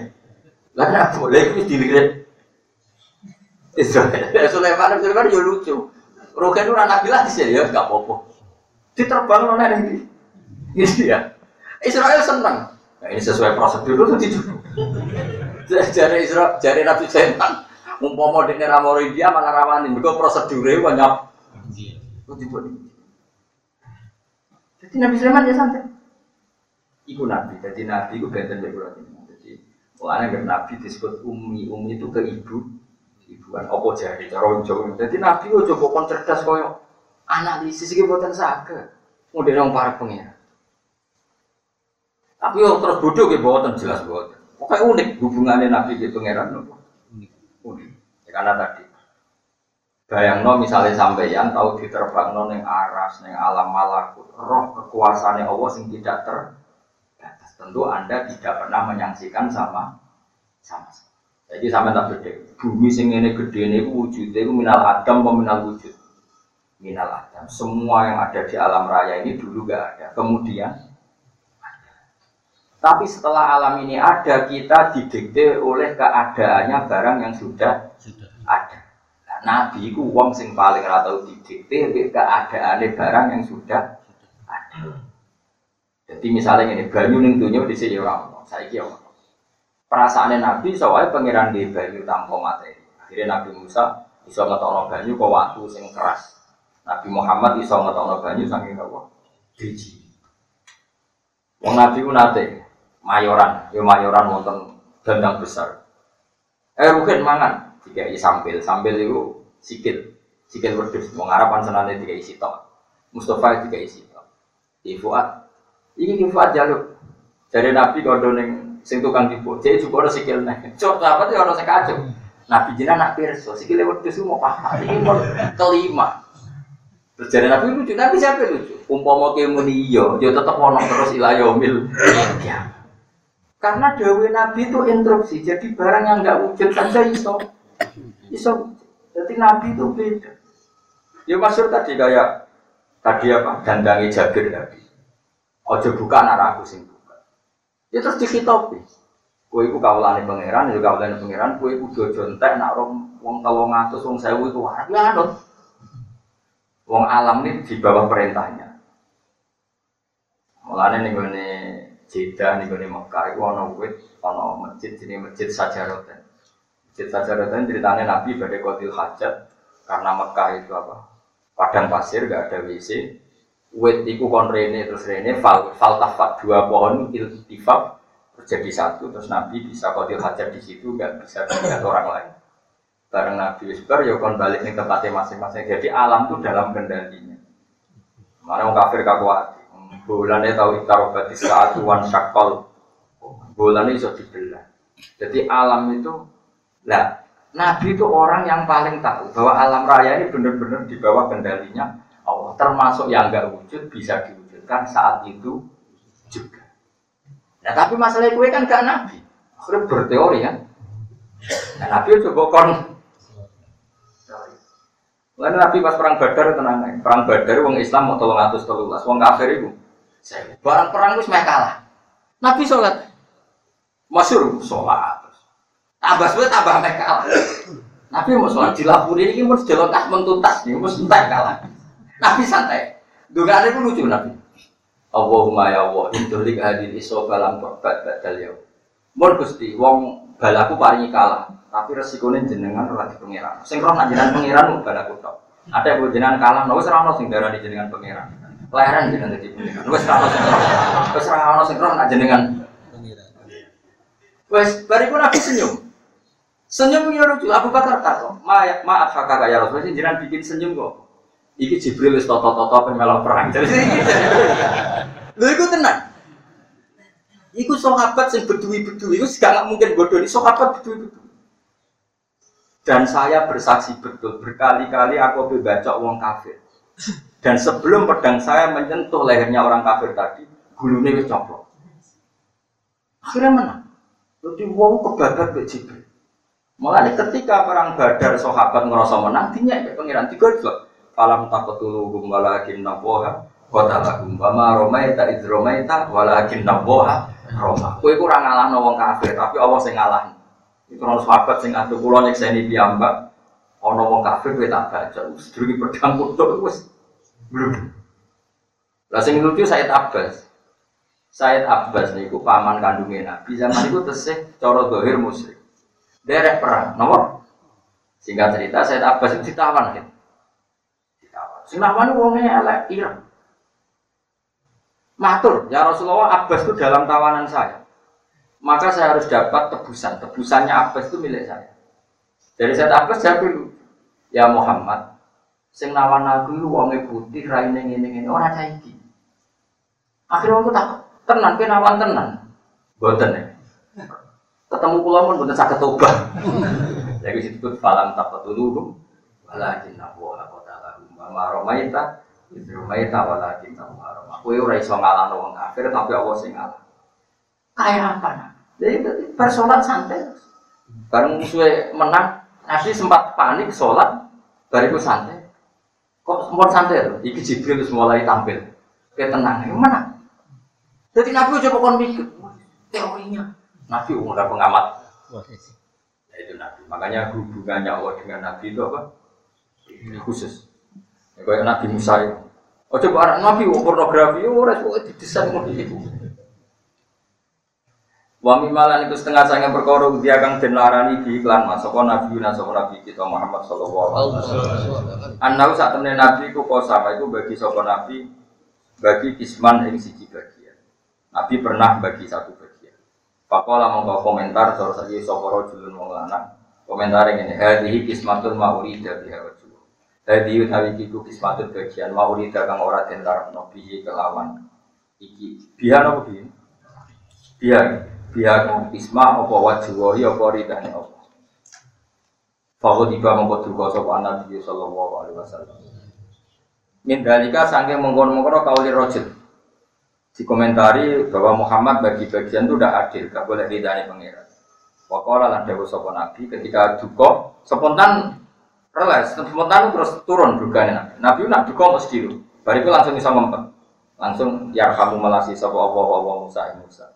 Lah kenapa boleh itu dilirik Israel. Sulaiman Sulaiman ya lucu. Rugen ora nabi lah sih ya gak apa-apa. Diterbang lo nang iki. Gitu ya. Israel seneng. Nah, ini sesuai prosedur itu dijual. Jari Israel, jari Nabi Sulaiman. Umpama dene ra moro India malah rawani. Nyap. Kok dibuat ini. Jadi Nabi Sulaiman ya santai. Iku Nabi, jadi Nabi itu benten dari bulan ini. Jadi, mulanya nggak Nabi disebut umi, umi itu ke ibu, ibuan opo jadi cara Jawa. Jadi Nabi itu coba kon cerdas koyo analisis iki boten saged. Model yang para pengira. Tapi yo terus bodoh gitu boten jelas boten. Pokoknya unik hubungannya Nabi di pangeran nopo. Unik. Ya, karena tadi Bayangno misalnya sampeyan tahu diterbangno ning aras ning alam malakut, roh kekuasaannya Allah sing tidak terbatas. Tentu Anda tidak pernah menyaksikan sama sama. Jadi sampai tak beda. Bumi sing ini gede ini wujudnya itu minal adam peminal wujud. Minal adam. Semua yang ada di alam raya ini dulu gak ada. Kemudian. Tapi setelah alam ini ada, kita didikte oleh keadaannya barang yang sudah Sudah. ada. Nah, Nabi itu wong sing paling ora tau didikte keadaane barang yang sudah ada. Jadi misalnya ini banyu ning dunya di sini ora ono, saiki ono. Perasaane Nabi soalnya pangeran di banyu tanpa materi. Akhirnya Nabi Musa iso ngetokno banyu kok watu sing keras. Nabi Muhammad iso ngetokno banyu saking apa? Biji. Wong Nabi ku nate mayoran, ya mayoran wonten dandang besar. Eh rugen mangan, dikai sambil, sambil itu sikil, sikil. Wong Arab kan senane dikai sitok. Mustafa dikai sitok. Di Fuad, ini di Fuad jaluk. Dari Nabi kondo ning sing tukang tipu, jadi juga ada sikil nih. Cok, apa tuh orang sekacau. Nabi jinak nak pirso, wedhus itu mau paham. Ini mau kelima. Terus jadi Nabi lucu, Nabi siapa lucu? Umpama ke muni iya, yo tetep ono terus ilayomil. Ya. Karena dawe Nabi itu instruksi, jadi barang yang nggak wujud saja iso, iso. Jadi Nabi itu beda. Ya maksud tadi kayak tadi apa? Dandangi Jabir tadi. Ojo buka anak sing buka. Ya terus dikitopi. Kue iku kawulane pangeran, ya kawulane pangeran, kue iku do jontek nak rong wong 300 wong 1000 itu wae ya anut. Wong alam ini di bawah perintahnya. Mulane ning gone Jeddah ning gone Mekah iku ana wit, ana masjid jenenge Masjid Sajaroten. Masjid Sajaroten ceritanya Nabi badhe qatil hajat karena Mekah itu apa? Padang pasir gak ada WC. Wit iku kon rene terus rene fal faltafat dua pohon iltifat terjadi satu terus Nabi bisa qatil hajat di situ gak bisa dilihat orang lain. Bareng Nabi Wisbar ya kon balik nih tempatnya masing-masing. Jadi alam itu dalam kendalinya. Mana orang kafir kakuati. Bulannya tahu itarobati saat wan syakol. Bulannya iso dibelah. Jadi alam itu, lah Nabi itu orang yang paling tahu bahwa alam raya ini benar-benar di bawah kendalinya Allah. Termasuk yang nggak wujud bisa diwujudkan saat itu juga. Nah tapi masalah gue kan gak Nabi. Akhirnya berteori kan. Nah, Nabi coba kon Lalu Nabi pas perang Badar tenang aja. Perang Badar wong Islam mau tolong atus tolong wong kafir itu. Barang perang itu semuanya kalah. Nabi sholat, masyur sholat. Tambah suwe tambah mek kalah. Nabi mau sholat dilapuri ini mau jelontas mentuntas nih, mau kalah. Nabi santai. Dugaan itu lucu Nabi. Allahumma ya Allah, intulik hadil iso balam korbat badal ya. Mun Gusti, wong balaku paringi kalah, tapi resikonya jenengan ora di pangeran. Sing jenengan pangeran balaku tok. Ada yang jenengan kalah, wis ora ono sing darani jenengan pangeran. Leren jenengan dadi pangeran. Wis ora ono sing. Wis ora ono sing nak jenengan. Wis bariku Nabi senyum. Senyum yo lucu. Abu Bakar takok, "Ma maaf kakak ya Rasul, jenengan bikin senyum kok." Iki Jibril wis toto-toto pengen melok perang. Jadi iki. Lho iku tenang. Iku sahabat sing bedui-bedui, iku gak mungkin bodoh ini sahabat bedui-bedui. Dan saya bersaksi betul berkali-kali aku baca wong kafir. Dan sebelum pedang saya menyentuh lehernya orang kafir tadi, wis coplok. Akhirnya menang. Jadi wong kebabak ke Jibril. Mulai ketika perang Badar sahabat ngerasa menang, dinyak ke pangeran tiga juga. Falam taqtuluhum walakin naboha qatalahum wa ma romaita id romaita walakin naboha roma. Kowe iku ora ngalahno wong kafir, tapi Allah sing ngalahno. Itu orang sahabat sing adu kula nyekseni piyambak. Ono wong kafir kowe tak baca, wis durunge pedang kutuk belum. Lah sing lucu Said Abbas. Said Abbas niku paman kandungnya Nabi zaman itu tesih cara dohir musyrik. Derek perang, nomor Singkat cerita Said Abbas itu ditawan gitu. Ditawan. Sing lawan elek ireng. Matur, ya Rasulullah Abbas itu dalam tawanan saya. Maka saya harus dapat tebusan. Tebusannya Abbas itu milik saya. Dari saya Abbas saya dulu, ya Muhammad, sing nawan aku itu wonge putih, raine ngene ngene, ora cah iki. Akhirnya aku tak tenan, kowe nawan tenan. Boten ya. Ketemu kula pun boten saged tobat. Jadi disebut falam taqatuluhum walakin aku la qatalahum wa ma ramaita idh ramaita walakin Allah rama. Kowe ora iso ngalahno wong kafir tapi Allah sing ngalah. Kayak apa nah? Jadi persoalan santai. Bareng musuhnya menang, Nabi sempat panik sholat, bariku santai. Kok sempat santai? Iki Jibril mulai tampil. Kayak tenang, yang mana? Jadi Nabi coba kon mikir, teorinya. Nabi udah pengamat. Ya, itu Nabi. Makanya hubungannya Allah dengan Nabi itu apa? Khusus. Ya, kayak Nabi Musa itu. Oh coba Nabi pornografi, oh resiko didesain mau itu. Wa mimalan itu setengah sange perkara dia kang den larani di iklan mas sapa nabi sapa nabi kita Muhammad sallallahu alaihi wasallam. Anau sak temene nabi ku kosama itu bagi sapa nabi bagi kisman ing siji bagian. Nabi pernah bagi satu bagian. Pakola mongko komentar cara saja sapa rajulun wong lanang. Komentar ini hadhihi kismatun maurida biha rajul. Hadhihi utawi iku kismatun bagian maurida kang ora den bihi kelawan iki. Biha napa bihi? Biha biar isma apa wajwahi apa ridane apa Fakut tiba mengkot duka sopa Nabi Sallallahu Alaihi Wasallam. Min dalika sangking mengkon-mengkon kauli rojil Dikomentari bahwa Muhammad bagi bagian itu udah adil, gak boleh ridani pengirat Wakola lan dawa sopa Nabi ketika duka spontan relas, spontan terus turun duganya Nabi. Nabi nak duka mesti dulu Bariku langsung bisa ngempet. Langsung ya kamu melasi sopa Allah Musa Musa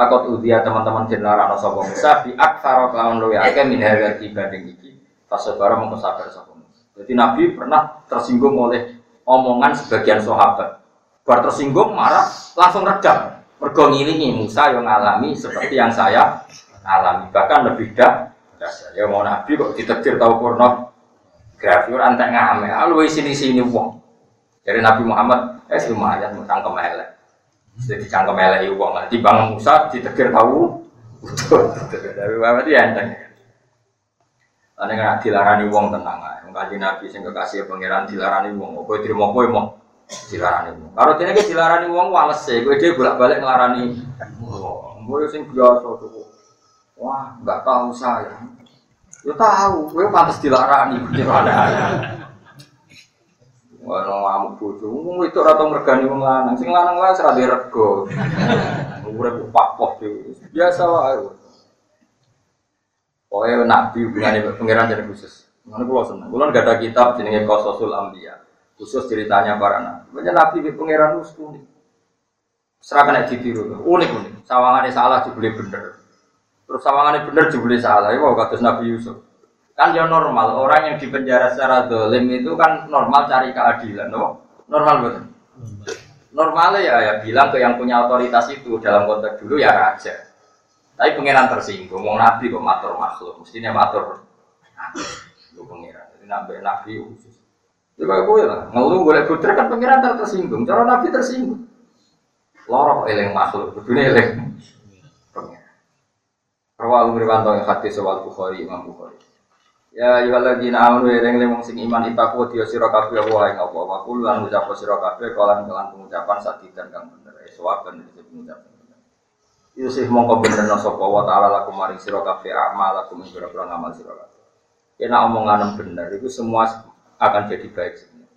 Lakot udia teman-teman jenara no sopo Musa bi aksara kelawan luwe akeh min harga dibanding iki saudara mau sabar sopo Musa. Jadi Nabi pernah tersinggung oleh omongan sebagian sahabat. Bar tersinggung marah langsung redam. Mergo ngiringi Musa yang ngalami seperti yang saya alami bahkan lebih dah. Ya mau Nabi kok ditetir tahu porno grafi ora entek ngame. Lu sini sini wong. Jadi Nabi Muhammad eh lumayan mutang kemelek. Jadi cangkem elek wong lah. Timbang Musa ditegir tahu. Tapi apa dia enteng. Ane nggak dilarani wong tenang aja. Mengkaji Nabi sing kekasih pangeran dilarani wong. Kowe terima kowe mau dilarani wong. Kalau dia ke dilarani wong wales sih. Kowe dia bolak balik ngelarani. Kowe sing biasa tuh. Wah, nggak tahu saya. Ya tahu, kowe pantas dilarani. Gimana? Wah, ngamuk bojo. Wong itu ora tau mergani wong lanang. Sing lanang wae ora dirego. Urip papoh dhewe. Biasa wae. Pokoknya nabi hubungannya pangeran jadi khusus. Mana pulau seneng. Pulau gak ada kitab jenenge Qasasul Ambiya. Khusus ceritanya para nabi. Banyak nabi di pangeran itu unik. Serahkan aja ditiru. Unik unik. Sawangannya salah jebule bener. Terus sawangannya bener jebule salah. Wah kados Nabi Yusuf. Kan ya normal, orang yang dipenjara secara dolim itu kan normal cari keadilan, no? Normal betul. Normalnya ya, ya bilang ke yang punya otoritas itu dalam konteks dulu ya raja. Tapi pangeran tersinggung, mau nabi kok matur makhluk, mestinya matur. Itu pangeran, jadi nabi nabi khusus. Ya kayak gue lah, ngeluh boleh putri kan pangeran tersinggung, cara nabi tersinggung. Lorok eleng makhluk, dunia eleng. Pangeran. Rawal Mriwanto yang hadis soal Bukhari, Imam Bukhari. Ya ayyuhalladzina amanu yang lemong sing iman itaku dia sira kabeh wa ing apa wa kul lan ngucap sira kabeh kalan kelan pengucapan sadidan kang bener. Eh sawaben iki pengucapan Yusuf mongko bener sapa wa taala lakum maring sira kabeh amal lakum ing pira ngamal sira kabeh. Kena omongan bener itu semua akan jadi baik semua.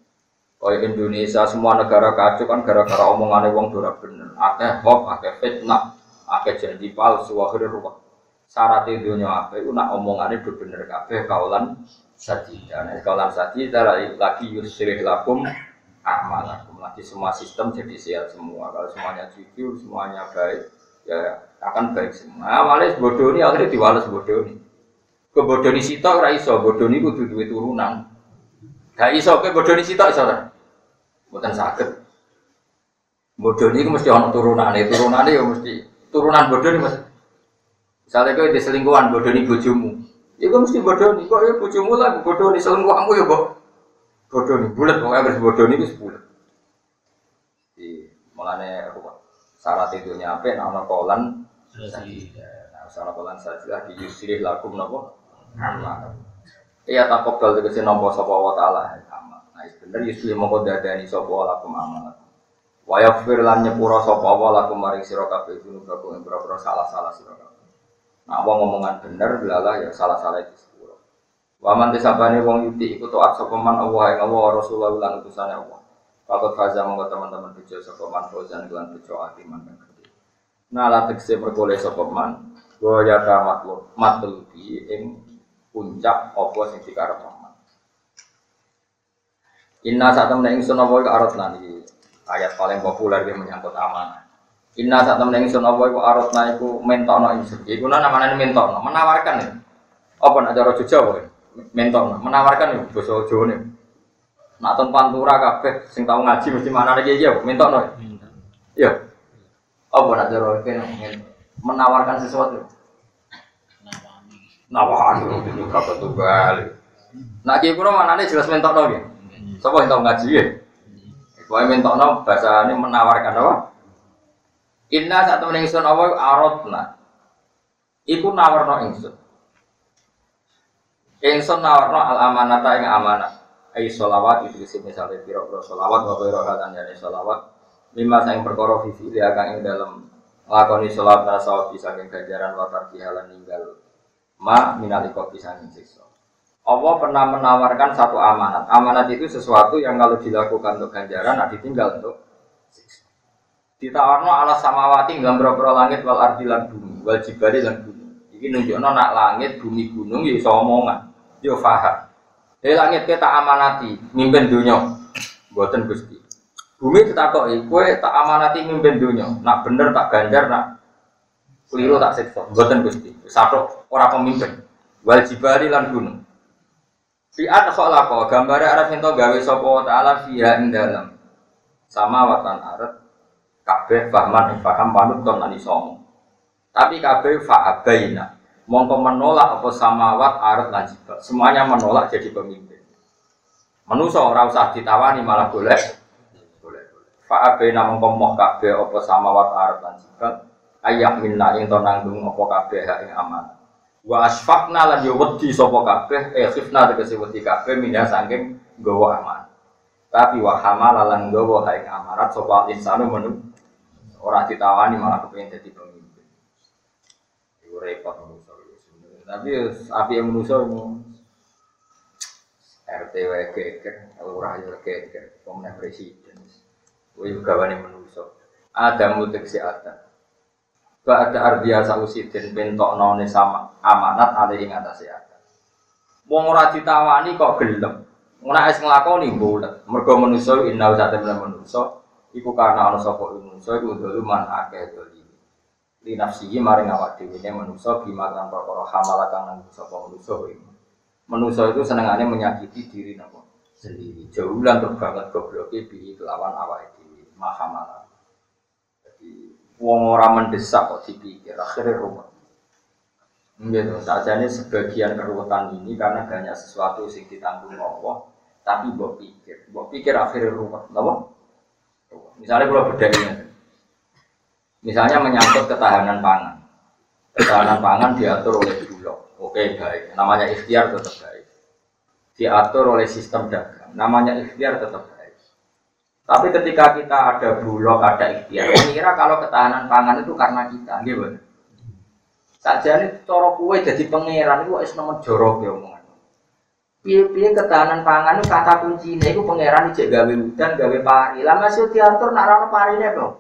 Kaya Indonesia semua negara kacau kan gara-gara omongannya wong dora bener. Akeh hoax akeh fitnah akeh janji palsu akhirnya ruwet syarat dunia apa itu nak omongannya udah bener kabeh kaulan sajida nah kaulan sajida lagi yusrih lakum amalakum lagi semua sistem jadi sehat semua kalau semuanya jujur semuanya baik ya akan baik semua awalnya bodoh ini akhirnya diwales bodoh ini Kebodoni sitok ora iso, bodoni kudu duwe turunan. Gak iso kowe bodoni sitok iso ora? Mboten saged. Bodoni iku mesti ana turunane, turunane ya mesti turunan bodoni mesti. Misalnya kowe diselingkuhan bodoni bojomu. Iku mesti bodoni, kok ya bojomu lah bodoni selingkuhanmu ya kok. Bodoni bulat kok harus bodoni wis bulat. Di mulane? Syarat itu nyampe ana kolan Nah, salah kolan saja di yusrih lakum napa? amal. Iya takok dal tegese nampa sapa wa taala amal. Nah, bener yusli mongko dadani sapa lakum amal. Wa yaghfir lan nyepura sapa wa lakum maring sira kabeh dunubakum ing boro salah-salah kabeh. Nah, wong ngomongan bener lala ya salah-salah itu sepuro. Wa man tisabane wong yuti iku taat sapa man Allah ing Allah Rasulullah lan utusane Allah. Pakot faza mongko teman-teman bejo sapa man fauzan lan bejo atiman kang. Nah, la tekse merkole sapa man. Wa ya ta matlub matlubi ing puncak apa sing dikarep man. Inna saat temen ingsun apa iku arot nani ayat paling populer yang menyangkut amanah. Inna saat temen ingsun apa iku arot nani iku mentokno ingsun. Iku nana mana mentokno menawarkan ya. Apa nak cara Jawa ya? Mentokno menawarkan ya basa Jawa nih. Nak ton pantura kabeh sing tau ngaji mesti mana lagi ya mentokno. Iya. Apa nak cara kene menawarkan sesuatu. Nawani itu kata tunggal. Nak kuno mana nih jelas mentokno ya. Sopo yang tau ngaji ya? Pokoknya mentokno bahasa ini menawarkan apa? Inna saat temen ingsun apa arotna. Iku nawarno ingsun. Ingsun nawarno al amanata ing amanah. Ai solawat itu isi misalnya piro-piro solawat wa piro katan yani solawat. Lima sayang perkara visi dia akan ing dalam lakoni solawat nasa bisa ganjaran watar dihalan ninggal ma minaliko bisa siksa. Allah pernah menawarkan satu amanat. Amanat itu sesuatu yang kalau dilakukan untuk ganjaran, nah ditinggal untuk siksa. Ditawarno ala samawati dalam berapa langit wal ardi lan bumi, wal jibali lan bumi. Iki nunjukno nak langit, bumi, gunung ya iso omongan. Yo faham. Eh langit kita amanati mimpin dunia. Buatan Gusti. Bumi ditakoki, kowe tak amanati mimpin dunia. Nak bener tak ganjar, nak keliru tak siksa. Buatan Gusti. Satu orang pemimpin. Wal jibali lan gunung. Fi khalaqo gambare arep ento gawe wa taala fiha ing dalem. Sama watan arep kabeh pahman ing paham panut ton nani somo. Tapi kabeh fa'abaina. Mongko menolak apa samawat arep lan. Semuanya menolak jadi pemimpin. Manusa ora usah ditawani malah boleh. Boleh boleh. Fa'abaina mongko moh kabeh apa samawat arep lan jibal. Ayak minna ing to nanggung apa kabeh ing amanah wa asfaqna lan yo wedi sapa kabeh eh khifna tegese wedi kabeh minha saking nggawa aman tapi wa hamala lan amarat sapa insanu menu ora ditawani malah kepengin dadi pemimpin iku repot manusa tapi api yang manusa RT wae geger lurah yo geger pemenang presiden kuwi gawane manusa ada mutek si ada Ba'da ardiya sausidin bentok none sama amanat ada ing atas ya. Wong ora ditawani kok gelem. Ora es nglakoni bulet. Mergo manusa inna usate manusa iku karena ana sapa manusa iku doluman akeh doli. Li nafsihi maring awak dhewe ne manusa bima kan perkara hamala kang nang sapa manusa. Manusa itu senengane menyakiti diri napa sendiri. Jauh lan banget gobloke bi kelawan awake dhewe. Mahamala wong ora mendesak kok dipikir akhirnya rumah gitu ini sebagian keruwetan ini karena banyak sesuatu yang ditanggung Allah tapi buat pikir buat pikir akhirnya rumah apa misalnya kalau bedanya misalnya menyangkut ketahanan pangan. Ketahanan pangan diatur oleh bulog oke baik. Namanya ikhtiar tetap baik. Diatur oleh sistem dagang. Namanya ikhtiar tetap tapi ketika kita ada bulog, ada ikhtiar, mengira kalau ketahanan pangan itu karena kita, gitu. Saja ini coro kue jadi pangeran itu es nomor jorok ya. Piye-piye ketahanan pangan itu kata kuncinya itu pangeran itu gawe hutan, gawe pari. Lah masih diatur nak rano parinya dong.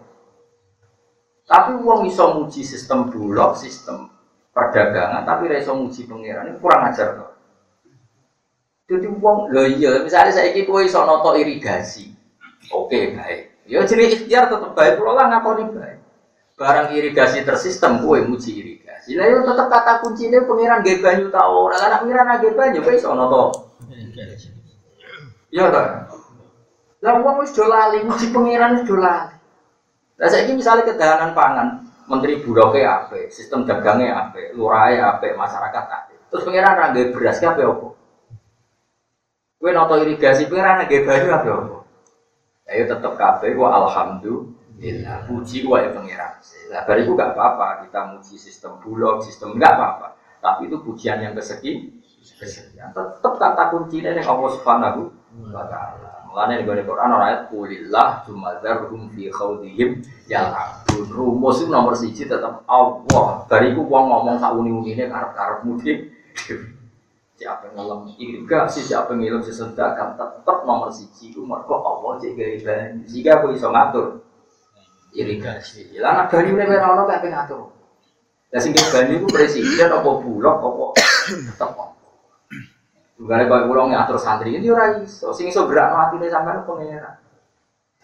Tapi uang iso muji sistem bulog, sistem perdagangan, tapi iso muji pangeran itu kurang ajar tuh. Jadi uang, loh iya, misalnya saya ikut iso noto irigasi, Oke baik. Ya jadi ikhtiar tetap baik. Kalau lah ngakoni baik. Barang irigasi tersistem, kue muji irigasi. Irigasi. Lah yo tetep kata kuncinya pangeran nggih banyu ta ora. Lah pangeran nggih banyu wis ana to. Iya ta? Lah wong wis do lali muji pangeran wis do lali. Lah saiki misalnya kedahanan pangan, menteri buloke apik, sistem dagangnya apik, lurahe apik, masyarakat apik. Terus pangeran ra nggih beras ki apik opo? Kowe noto irigasi pangeran nggih banyu apik opo? Ayo tetep kabeh ku alhamdulillah. Puji wae pangeran. Lah gak apa-apa kita muji sistem bulog, sistem enggak apa-apa. Tapi itu pujian yang kesekian. Tetep kata kuncinya ning Allah Subhanahu wa taala. Mulane ning Quran ora ayat kulillah rum fi khawdihim yal'abun. Rumus itu nomor siji tetap Allah. Bariku wong ngomong sak uni-unine karep-karep mudik. Siapa yang ngelam irigasi, siapa yang ngelam sesedakam tetap nomor siji itu mereka Allah. Jika aku bisa ngatur irigasi, lah anak banyu ini mereka orang kayak ngatur. Dan sehingga banyu itu presiden apa bulog apa tetap Bukan kalau pulang ngatur santri ini ora iso, sing iso gerak mati nih sampai pengira.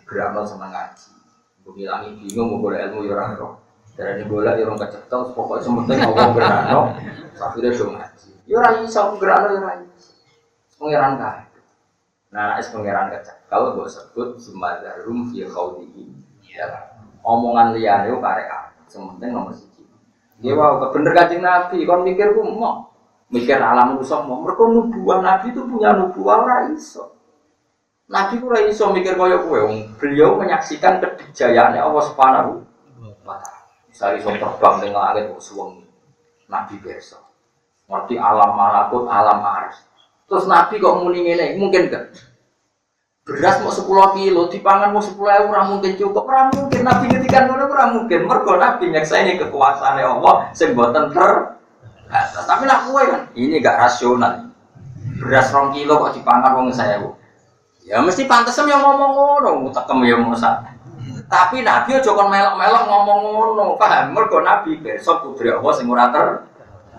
Gerak nol sama ngaji. Gue bilang bingung mau boleh ilmu ya orang roh. Dari ini boleh ya orang kecekel, pokoknya sementing ngomong gerak nol. Akhirnya dong ngaji. Ya ora iso gerak nol ya ora iso. Pengiran kah? Nah, es pengiran Kalau gue sebut sumadarum fi khawdihi. Ya, omongan liane itu karek Sementing nomor siji. Dia wow, bener kajing nabi. Kon mikir gue mau mikir alam rusak mau mereka nubuah nabi itu punya nubuah ora iso. Nabi ora iso mikir kaya kowe. Beliau menyaksikan kejayaan Allah subhanahu wa taala. Misalnya iso terbang ning langit kok nabi biasa ngerti alam malakut alam ars terus nabi kok muni ngene? Mungkin gak beras mau 10 kilo dipangan mau 10 euro mungkin cukup ora mungkin nabi ngetikan ngono ora mungkin mergo nabi nyakseni kekuasaan Allah sing boten ter atas. Tapi nak kue kan, ini gak rasional. Beras rong kilo kok dipangan wong saya bu. Ya mesti pantas yang ngomong ngono, tekem ya musa. Tapi Nabi aja kon melok-melok ngomong ngono, paham? Mergo Nabi besok putri Allah sing ora ter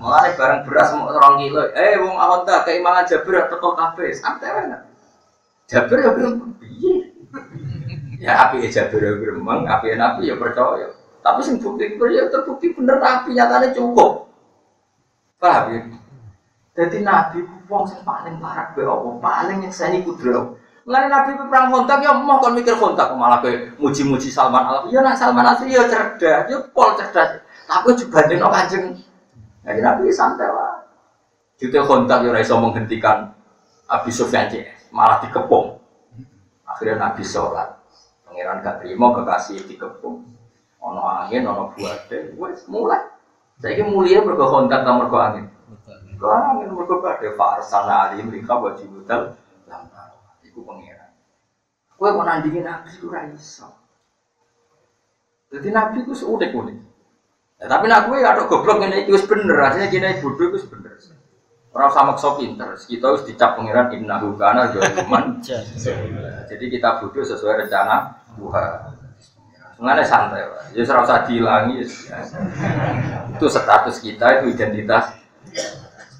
Mulai bareng beras mau rong kilo, eh wong awon tak keimangan Jabir teko kafe, santai wae. Jabir ya piye. Ya api Jabir ya gremeng, api Nabi ya percaya. Tapi sing bukti ya terbukti bener Nabi nyatanya cukup. Paham ya? Jadi Nabi wong sing paling parah be paling nyekseni kudro. Mulane Nabi perang kontak ya mau kon mikir kontak malah ke muji-muji Salman Al Ya nak Salman Al ya cerdas, ya pol cerdas. Tapi juga banding Kanjeng. Jadi Nabi santai lah. Jute kontak ya ora iso menghentikan Abi Sufyan malah dikepung. Akhirnya Nabi sholat. Pangeran gak terima kekasih dikepung. Ono angin, ono buat wes mulai. Saya ini mulia kontak sama mergo angin. Mergo angin mergo farsana alim mereka wajib budal lamar. Iku pangeran. Kue mau nandingin nabi itu raiso. Jadi nabi itu seudik unik. Ya, tapi nak gue ada goblok ini itu bener. Rasanya kini bodoh itu bener. Orang sama sok pinter. Kita harus dicap pangeran inna hukana cuman. Jadi kita bodoh sesuai rencana Tuhan. Mengenai santai, ya serau usah dihilangi. Ya. Itu status kita, itu identitas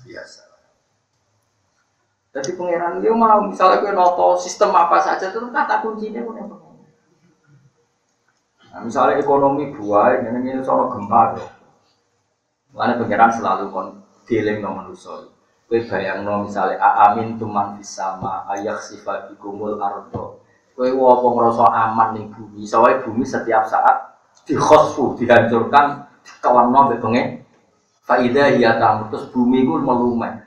biasa. Jadi pangeran dia mau misalnya gue noto sistem apa saja itu kata kuncinya pun Nah, misalnya ekonomi buah, ini ini soal gempa. Mana pangeran selalu kon dealing no manusia. Gue bayang no misalnya amin tuman sama ayak sifat dikumul ardo Kowe apa ngerasa aman nih bumi, soalnya bumi setiap saat dikhosfu, dihancurkan, dikelamno mbek pengen. Faidah ya tamu, terus bumi ku melumet.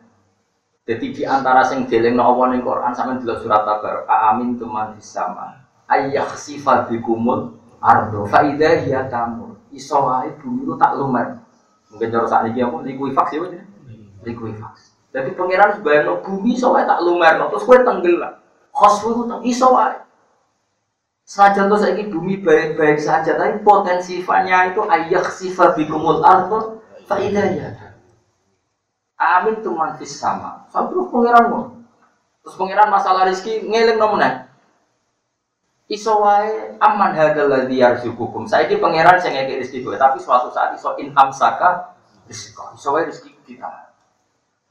Jadi di antara sing no Allah ning Quran sampean delok surat Tabar, amin teman sama. Ayah sifat dikumul ardo, faidah ya tamu. Iso wae bumi ku tak lumet. Mungkin cara saat ini apa likuifaks ya, likuifaks. Jadi pangeran sebayang bumi soalnya tak lumer, terus kue tenggelam. Khosfu itu iso wae. Saja tuh saya bumi baik-baik saja, tapi potensi fanya itu ayak sifat bikumul ardo faidahnya. Amin tuh mantis sama. Terus pangeranmu. Terus pangeran masalah rizki ngeling nomenan. Iso wae aman hadal ladzi yarzuqukum. Saiki pangeran sing ngekek rezeki tapi suatu saat iso in amsaka rezeki. Iso wae rezeki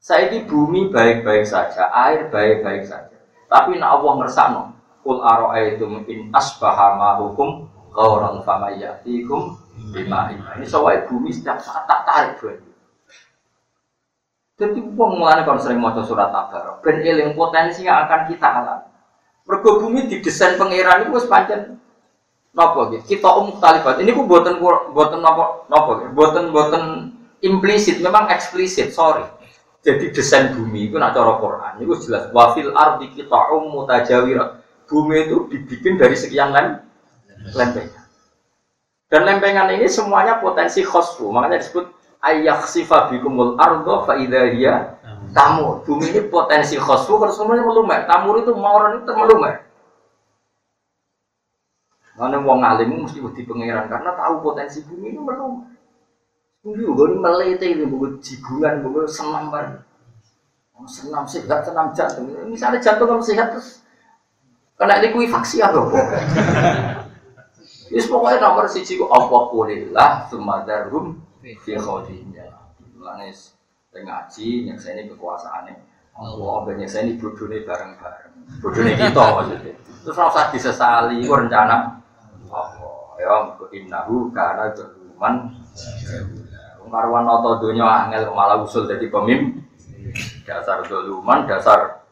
kita. Saiki bumi baik-baik saja, air baik-baik saja. Tapi nek Allah ngersakno, Kul itu in asbaha ma hukum Qauran fama yatikum bima Ini soal bumi setiap saat tak tarik banyu. Jadi uang mulanya kalau sering mau surat tabar, ben eling potensi yang akan kita alami. Mergo bumi didesain pangeran itu wis pancen gitu. Kita umum talibat. Ini ku buatan buatan napa napa gitu. Buatan buatan implisit, memang eksplisit. Sorry. Jadi desain bumi itu nak cara Quran itu jelas wafil ardi kita umum mutajawirat. Bumi itu dibikin dari sekian lem lempengan. Dan lempengan ini semuanya potensi khosfu. Makanya disebut ayak sifabikumul ardo fa idahia tamur. Bumi ini potensi khosfu kalau semuanya melumer. Tamur itu mauran itu melumer. Mana wong alim mesti di pangeran karena tahu potensi bumi ini melumer. Ini gue ini melete ini gue jibungan gue senam banget. Oh, senam sehat, senam jantung. Misalnya jantung kamu sehat terus kena likuifaksi apa? Ini pokoknya nomor siji ku apa kulillah sumadarhum fi khodinya. Lanis ngaji yang saya ini kekuasaannya. Allah saya ini bodohnya bareng-bareng. Bodohnya kita maksudnya. Terus rasa disesali, itu rencana. Allah ya innahu karena jaluman Marwan noto dunia angel malah usul jadi pemimpin. Dasar doluman, dasar.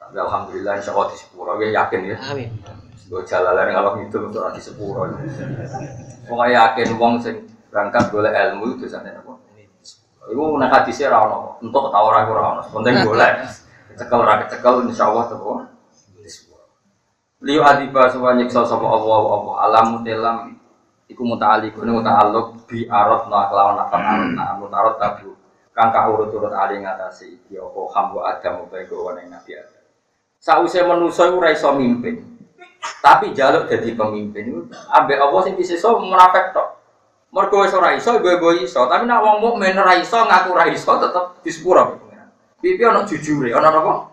Tapi alhamdulillah insya Allah di sepuro, ya yakin ya. Amin. Gue jalan kalau gitu untuk di sepuro. Pokoknya yakin wong sing berangkat boleh ilmu itu sana apa? Ibu nak hadisnya rawon, untuk ketawa ragu rawon, penting boleh. Cekel rakyat cekel, insya Allah tuh. Liu adiba sewa nyiksa sapa Allah Allah alam telam iku muta'alliq ini muta'alluq bi arad na nafat arad na mutarot tabu. Kang urut-urut ali ngatasi iki apa hambu adam utawa go ning nabi adam. Sause manusa iku ora iso mimpin. Tapi jaluk dadi pemimpin ambek Allah sing disisa munafik tok. Mergo wis ora iso ibu iso. Tapi nek wong mukmin ora iso ngaku ora iso tetep disepuro pipi ana jujure ana apa?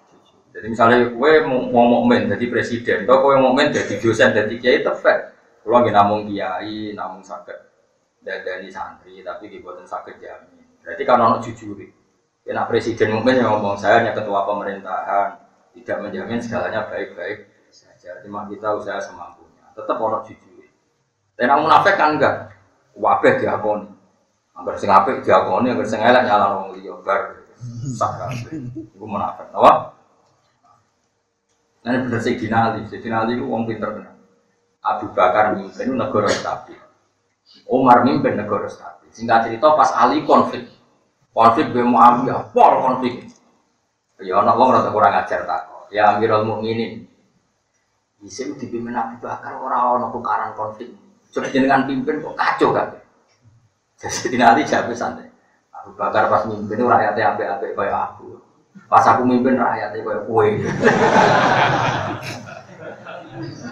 Jadi misalnya kue mau mukmin jadi presiden, atau kue mukmin jadi dosen, jadi kiai tefek. Kalau nggak namung kiai, namung sakit dadani santri, tapi dibuatin sakit jamin. Berarti kan orang jujur. Ya, presiden mungkin yang ngomong saya hanya ketua pemerintahan, tidak menjamin segalanya baik-baik saja. Cuma kita usaha semampunya. Tetap orang jujur. Dan yang munafik kan enggak. Wabeh diakoni. Angger sing apik diakoni, angger sing elek nyala wong liya bar. Sak kabeh. Iku munafik. Apa? Nah, ini bener Sayyidina Ali. Sayyidina Ali itu orang pinter benar. Abu Bakar mimpin negara stabil. Umar mimpin negara stabil. Singkat cerita pas Ali konflik, konflik be Muawiyah, pol konflik. Ya ana wong rada kurang ajar tak. Ya Amirul Mukminin. Bisa dipimpin Abu Bakar ora ana tukaran konflik. Coba jenengan pimpin kok kacau kan. Jadi Ali jawab santai. Abu Bakar pas mimpin rakyatnya apik-apik kayak aku. Pas aku mimpin rakyatnya kayak kue.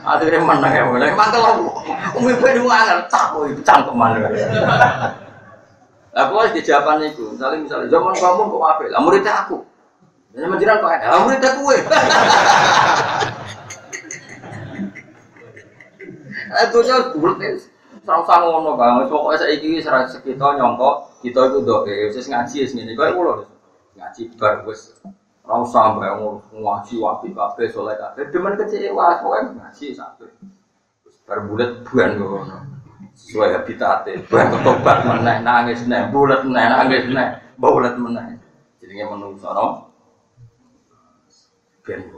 Akhirnya menang ya, menang. Mantel aku, pemimpin itu angin, tak itu cangkeman. Aku harus di jawaban itu. Misalnya, misalnya zaman kamu kok apa? Lah muridnya aku. Zaman jiran kok ada, muridnya kue. Itu nya bulat Serang sang ngono bang, pokoknya saya ini serang sekitar nyongkok, kita itu doa, saya ngaji ya sini, kau itu ngaji bar wis ora usah mbak ngaji wapi kabeh saleh kabeh. Demen kecewa pokoke ngaji sampe terus bar buan ngono. Sesuai habitate. Buan tobat meneh nangis meneh bulet meneh nangis meneh bulet meneh. Jenenge menungso no ben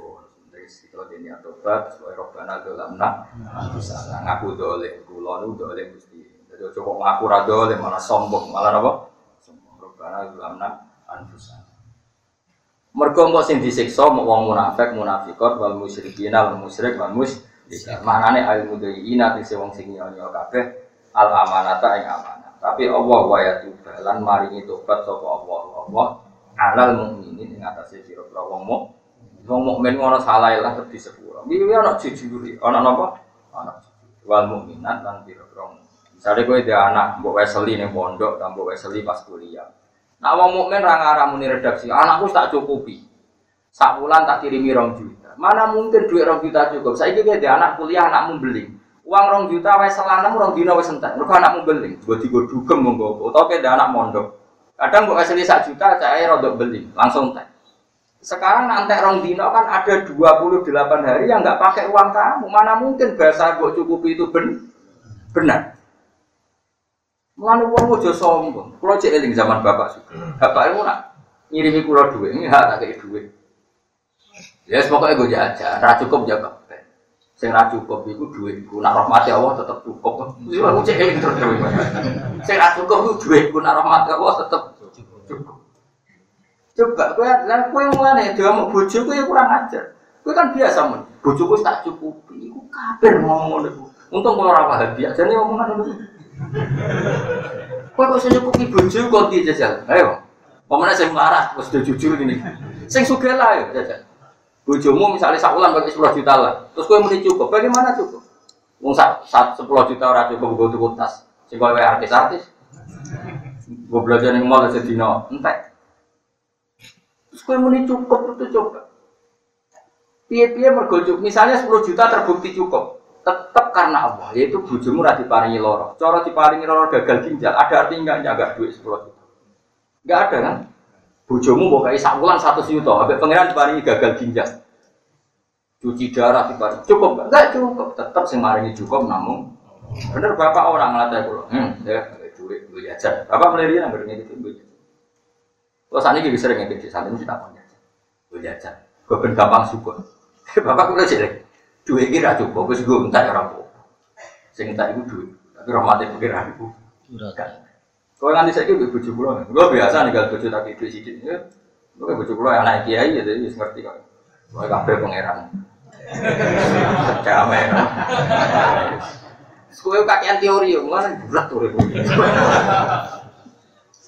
kita dini atobat supaya robbana dolamna. Bisa ngaku dole kula nu dole mesti jadi coba ngaku ra dole malah sombong. Malah apa? Sombong. Robbana dolamna anfusana Mergo engko sing disiksa wong munafik, munafikot wal musyrikin wal musyrik wal musyrik. Manane al mudayina tegese wong sing nyonya kabeh al amanata ing amanah. Tapi Allah wa ya lan maringi tobat sapa Allah Allah alal mukminin ing atase sira-sira wong muk. Wong mukmin ngono salah lah terus disepuro. Iki ana jujuri, ana napa? Ana wal mukminat lan pira-pira. Misalnya gue ada anak, mbok Wesley nih pondok, dan mbok Wesley pas kuliah. Nah, wong mukmin ra ngaramuni redaksi. Anakku tak cukupi. Sak bulan tak kirimi rong juta. Mana mungkin duit rong juta cukup? Saya kira dia anak kuliah anakmu beli. Uang rong juta wes selanam rong dino wes entek. Mereka anakmu beli. Gue tiga dugem monggo. Atau kayak anak mondok. Kadang gue kasih sak juta, saya rodok beli langsung teh. Sekarang nanti rong dino kan ada 28 hari yang nggak pakai uang kamu. Mana mungkin bahasa gue cukupi itu ben benar. Mulane wong aja sombong. Kulo cek eling zaman bapak suka. Bapak itu nak ngirimi kulo duit, ini hak tak kayak duit. Ya pokoknya gue jajan, ra cukup jaga. Sing ra cukup iku duitku, nak rahmati Allah tetep cukup. Wis aku cek eling terus duit. Sing ra cukup iku duitku, nak rahmati Allah tetep cukup. Coba kowe lan kowe mulane dia mau bojo kowe kurang ajar. Kowe kan biasa men. Bojoku tak cukupi, iku kafir ngomong ngono. Untung kalau ora paham biasa omongan ngono. Kowe kok iso nyukupi bojo kok di jajal. Ayo. Pemene sing marah wis jujur gini. Sing sugih lah ayo jajal. Bojomu misalnya sak wulan pakai 10 juta lah. Terus kowe muni cukup, bagaimana cukup? Wong sak, sak 10 juta ora cukup gue tuku tas. Sing kowe artis-artis. Gue belajar ning mall sedina entek. Terus kowe muni cukup itu coba. Piye-piye mergo. Misalnya 10 juta terbukti cukup. Tetap karena Allah, yaitu bojomu ra diparingi loro. Cara diparingi loro gagal ginjal, ada artinya enggak jaga duit 10 juta. Enggak ada kan? Bojomu mau kayak sak wulan 100 juta, sampai pangeran diparingi gagal ginjal. Cuci darah diparingi cukup enggak? Enggak cukup. Tetap sing maringi cukup namun bener bapak orang ngelatih kulo. Hmm, ya duit gue jajan. Bapak meliri nang berengnya gitu gue jajan. Kalau saat ini sering ngekik di sana, kita punya jajan. Gue jajan. Gue gampang syukur. Bapak kulo jelek. Duit ini ra cukup, gue gue minta ya orang Sing minta itu duit. Tapi rahmatnya ibu. Kan. Kalau nanti saya itu bujuk pulau, gue biasa nih kalau bujuk tak itu sedikit. Gue bujuk pulau yang naik kiai ya, jadi ngerti kok. Gue kafe pangeran. Damai. Gue kakian teori, mana berat tuh ribu.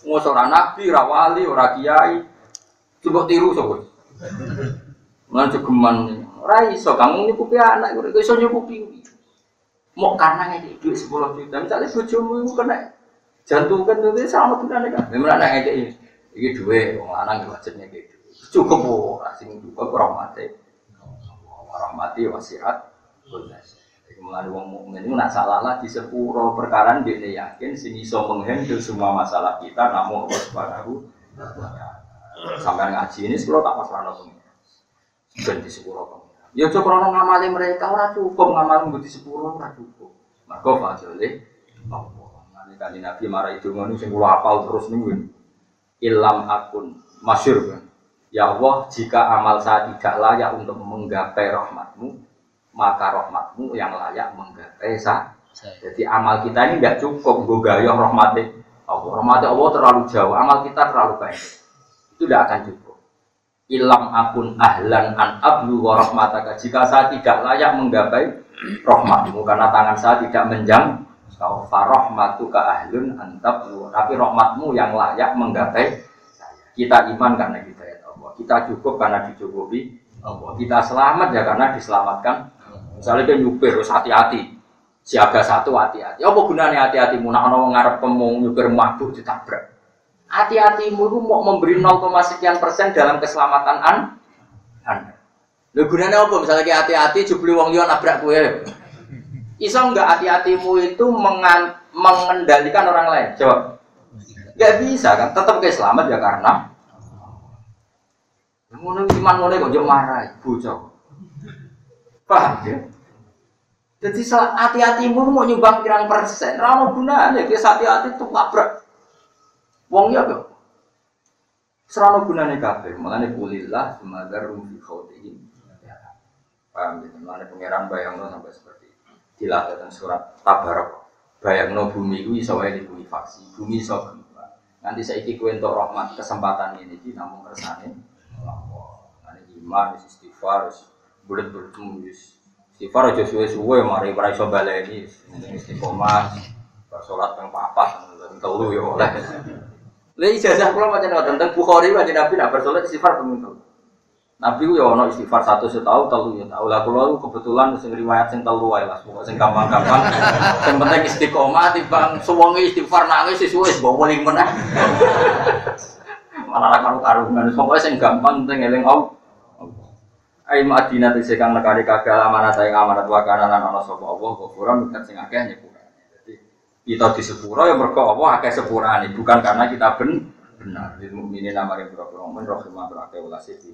Mau seorang nabi, rawali, orang kiai, coba tiru sobat. Mana cegeman, rai so kamu nyukupi anak, gue iso nyukupi. Mau karena ngekik duit sepuluh juta, misalnya bujumu itu kena jantung kan itu sama tuh kan memang anak kayak ini ini dua orang lanang wajibnya kayak gitu cukup bu asing juga kurang mati. Orang mati wasiat belas mulai wong mukmin itu nak salah lah di sepuro perkara dia yakin sing iso menghandle semua masalah kita namun Allah subhanahu sampai ngaji ini kalau tak masalah nopo dan di pengiran ya coba orang ngamali mereka orang cukup ngamal di sepuro orang cukup maka fasilnya Allah Kali Nabi marah itu ngono sing kula apal terus nih Ilam akun masyur kan. Ya Allah, jika amal saya tidak layak untuk menggapai rahmatmu, maka rahmatmu yang layak menggapai saya. Jadi amal kita ini tidak cukup gaya rahmatnya Allah. Rahmatnya Allah terlalu jauh, amal kita terlalu baik. Itu tidak akan cukup. Ilam akun ahlan an ablu wa rahmataka. Jika saya tidak layak menggapai rahmatmu karena tangan saya tidak menjang Kau farohmatu ke ahlun antab Tapi rahmatmu yang layak menggapai Kita iman karena kita ya Allah. Kita cukup karena dicukupi Allah. Kita selamat ya karena diselamatkan. Misalnya dia nyupir, harus hati-hati. Siaga satu hati-hati. Apa gunanya hati-hatimu? Nak ngarep pemung nyupir mabuk ditabrak. Hati-hatimu itu mau memberi 0, sekian persen dalam keselamatan an Anda. Lalu gunanya apa? Misalnya hati-hati jubli wong liya nabrak gue. Iso enggak hati-hatimu itu mengan, mengendalikan orang lain? Coba. Enggak bisa kan? Tetap kayak selamat ya karena ngono iman ngono kok yo marah, bocah. Paham ya? Jadi hati-hatimu mau nyumbang pirang persen, ra ono gunane, ki hati-hati tuh labrak. Wong ya kok. Serana gunane kabeh, mulane kulillah semadar rumfi khawtihim. Paham ya? Mulane pangeran bayangno sampai seperti dilatihkan surat tabarok bayang no bumi itu iso wae faksi bumi iso gempa nanti saya ikut untuk rahmat kesempatan ini di namun kersane nanti iman istighfar bulat bertemu istighfar aja suwe suwe mari para iso baleni istiqomah bersolat yang papat telu ya oleh Lha ijazah kula macam tentang Bukhari wae Nabi nak bersolat istighfar pemimpin Nabi ya ono istighfar satu setahun telu ya tahu lah kalau kebetulan sing riwayat sing telu wae lah pokok sing gampang-gampang. Sing penting istiqomah timbang suwengi istighfar nangis sesuai bawa ling meneh. Malah karu-karungan pokoknya sing gampang penting eling Allah. Ai Madinah te sekang nekari kagak amanat yang amanat wa kana lan ana sapa Allah ghafuran mukat sing akeh nyepura kita di sepura yang mergo Allah akeh sepurane bukan karena kita ben benar. Lil mukminin amare pura-pura mukmin berakeh ulasi di